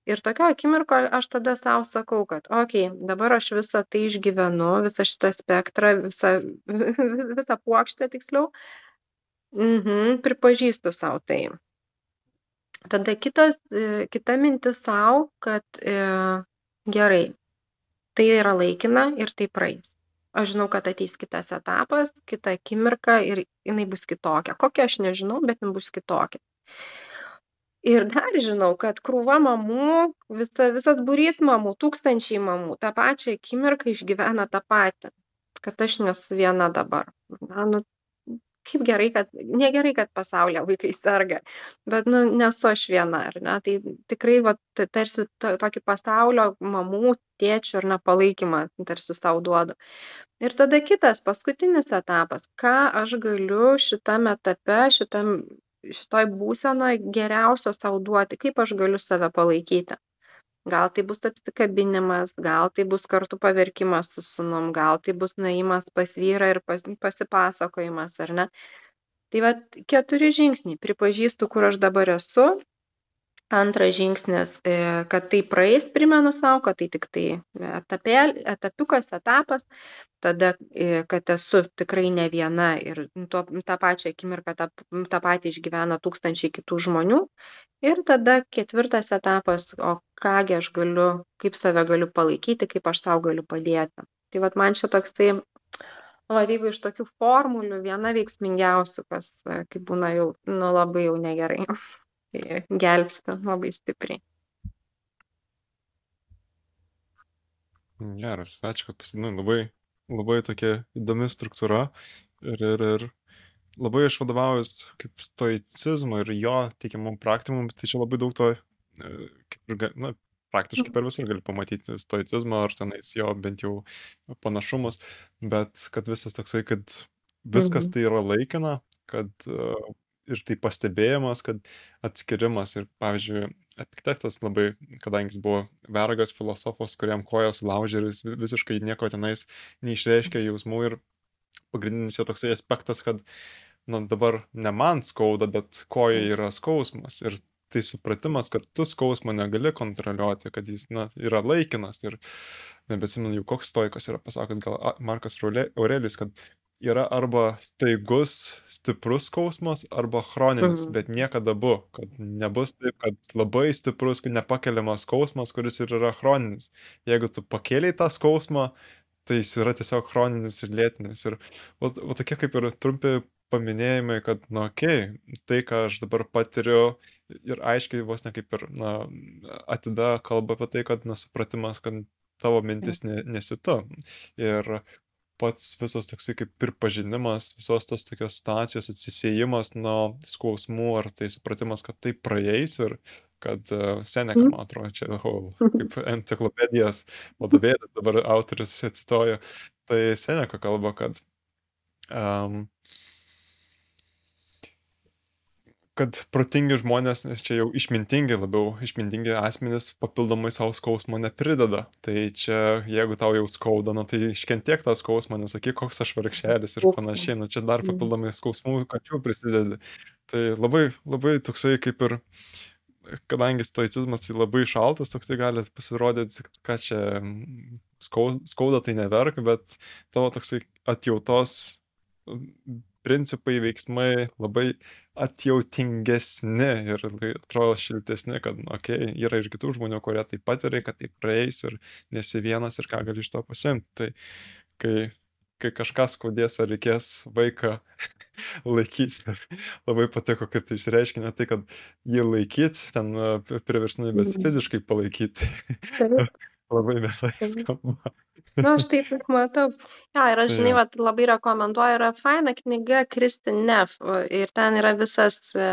S2: Ir tokio akimirko aš tada savo sakau, kad, okei, okay, dabar aš visą tai išgyvenu, visą šitą spektrą, visą, [laughs] visą puokštę tiksliau, Mhm, pripažįstu savo tai. Tada kitas, e, kita mintis savo, kad e, gerai, tai yra laikina ir tai praeis. Aš žinau, kad ateis kitas etapas, kita akimirka ir jinai bus kitokia. Kokia aš nežinau, bet jinai bus kitokia. Ir dar žinau, kad krūva mamų, visa, visas būrys mamų, tūkstančiai mamų, tą pačią akimirką išgyvena tą patį, kad aš nesu viena dabar. Na, nu, kaip gerai, kad, negerai, kad pasaulyje vaikai serga, bet nu, nesu aš viena, ar ne? Tai tikrai, va, ta- tarsi to, tokį pasaulio mamų, tėčių ar nepalaikymą tarsi savo duodu. Ir tada kitas, paskutinis etapas, ką aš galiu šitame etape, šitam, šitoj būsenoje geriausio savo duoti, kaip aš galiu save palaikyti. Gal tai bus apsikabinimas, gal tai bus kartu paverkimas su sunum, gal tai bus nuėjimas pas vyrą ir pas, pasipasakojimas, ar ne? Tai va keturi žingsniai. Pripažįstu, kur aš dabar esu. Antras žingsnis, e, kad tai praeis, primenu savo, kad tai tik tai etapėl, etapiukas, etapas. Tada, e, kad esu tikrai ne viena ir tuo, tą pačią akimirką tą, tą patį išgyvena tūkstančiai kitų žmonių. Ir tada ketvirtas etapas, o kągi aš galiu, kaip save galiu palaikyti, kaip aš savo galiu padėti. Tai vad man čia toksai, o jeigu iš tokių formulių viena veiksmingiausių, kas, e, kai būna jau, nu labai jau negerai, [laughs] tai gelbsti labai stipriai.
S1: Geras, ačiū, kad pasidinai. Labai, labai tokia įdomi struktūra. Ir, ir, ir labai aš vadovaujus kaip stoicizmo ir jo teikiamom praktikom, tai čia labai daug to, e, kaip ir, na, praktiškai per visur gali pamatyti stoicizmą ar tenais jo bent jau panašumus, bet kad visas toksai, kad viskas
S2: Mhm.
S1: tai yra laikina, kad uh, ir tai pastebėjimas, kad atskirimas ir, pavyzdžiui, architektas labai, kadangi jis buvo vergas filosofas, kuriam kojas sulaužė ir jis visiškai nieko tenais neišreiškia jausmų ir pagrindinis jo toksai aspektas, kad na, dabar ne man skauda, bet koja yra skausmas. Ir tai supratimas, kad tu skausmo negali kontroliuoti, kad jis na, yra laikinas. Ir nebesimenu koks stoikas yra pasakęs, gal Markas Aurelijus, kad yra arba staigus, stiprus skausmas, arba chroninis,
S2: Mhm.
S1: bet niekada abu, kad nebus taip, kad labai stiprus, nepakeliamas skausmas, kuris ir yra chroninis. Jeigu tu pakėliai tą skausmą, tai jis yra tiesiog chroninis ir lėtinis. Ir o, o tokie kaip ir trumpi paminėjimai, kad, na, okei, okay, tai, ką aš dabar patiriu ir aiškiai vos ne kaip ir, na, atida kalba apie tai, kad, na, supratimas, kad tavo mintis ne, nesi tu. Ir pats visas toksai kaip pripažinimas visos tos tokios situacijos atsisėjimas nuo skausmų ar tai supratimas, kad tai praeis ir kad uh, Seneka,
S2: Mhm.
S1: man atrodo, čia whole, kaip enciklopedijos vadovėlis dabar autoris atsitojo, tai Seneka kalba, kad um, kad protingi žmonės, nes čia jau išmintingi labiau, išmintingi asmenys papildomai savo skausmo neprideda. Tai čia, jeigu tau jau skauda, na tai iškentiek tą skausmą, nesakyk, koks aš vargšelis ir panašiai, na čia dar
S2: Mhm.
S1: papildomai skausmų, kad jau prisidedi. Tai labai, labai toksai kaip ir, kadangi stoicizmas tai labai šaltas, toksai gali pasirodyti, kad čia skau- skauda tai neverk, bet tavo toksai atjautos principai, veiksmai labai atjautingesni ir tai atrodo šiltesni, kad, okei, okay, yra ir kitų žmonių, kurie taip pat yra, kad tai praeis ir nesi vienas ir ką gali iš to pasimti. Tai kai, kai kažkas skaudės ar reikės vaiką [laughs] laikyti, [laughs] labai patiko, kad tai išreiškia ne tai, kad jį laikyti, ten priversnai, bet
S2: Mhm.
S1: fiziškai palaikyti. [laughs] Labai mielai [laughs] skamba.
S2: Nu, aš taip ir matau. Ja, ir aš, žinai,
S1: jo.
S2: vat, labai rekomenduoju, yra faina knyga Kristin Neff va, ir ten yra visas e,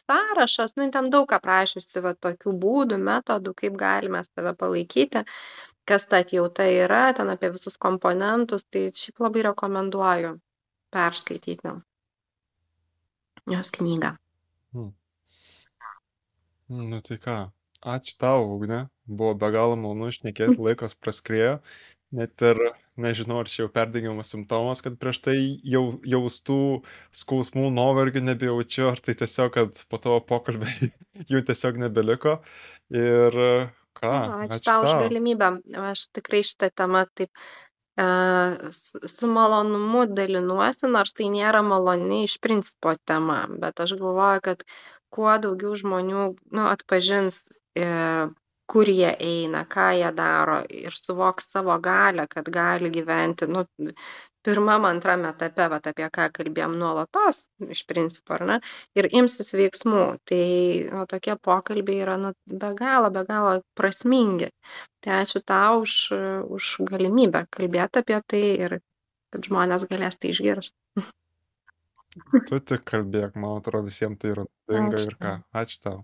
S2: sąrašas, nu, ten daug aprašiusi va, tokių būdų, metodų, kaip galime save palaikyti, kas ta atjauta yra, ten apie visus komponentus, tai šiaip labai rekomenduoju perskaityti jos knygą.
S1: Nu tai ką, ačiū tau, Ugne, buvo be galo malonu išnekėti, [laughs] laikas praskrėjo, net ir nežinau, ar čia jau perdegimo simptomas, kad prieš tai jau jaustų skausmų, nuovargių nebejaučiu, ar tai tiesiog, kad po tavo pokalbį [laughs] jų tiesiog nebeliko. Ir ką,
S2: Ačiū
S1: ačiū
S2: tau už galimybę. Aš tikrai šitą temą taip e, su malonumu dalinuosi, nors tai nėra maloni iš principo tema, bet aš galvoju, kad kuo daugiau žmonių nu, atpažins, kur jie eina, ką jie daro ir suvoks savo galę, kad gali gyventi, nu, pirmam, antram etape, vat, apie ką kalbėjom nuolatos, iš principo, ar ne, ir imsis veiksmų. Tai nu, tokie pokalbiai yra nu, be galo, be galo prasmingi. Tai ačiū tau už, už galimybę kalbėti apie tai ir kad žmonės galės tai išgirsti.
S1: Tu tik kalbėk, man atrodo, visiems tai yra naudinga ir ką. Ačiū tau.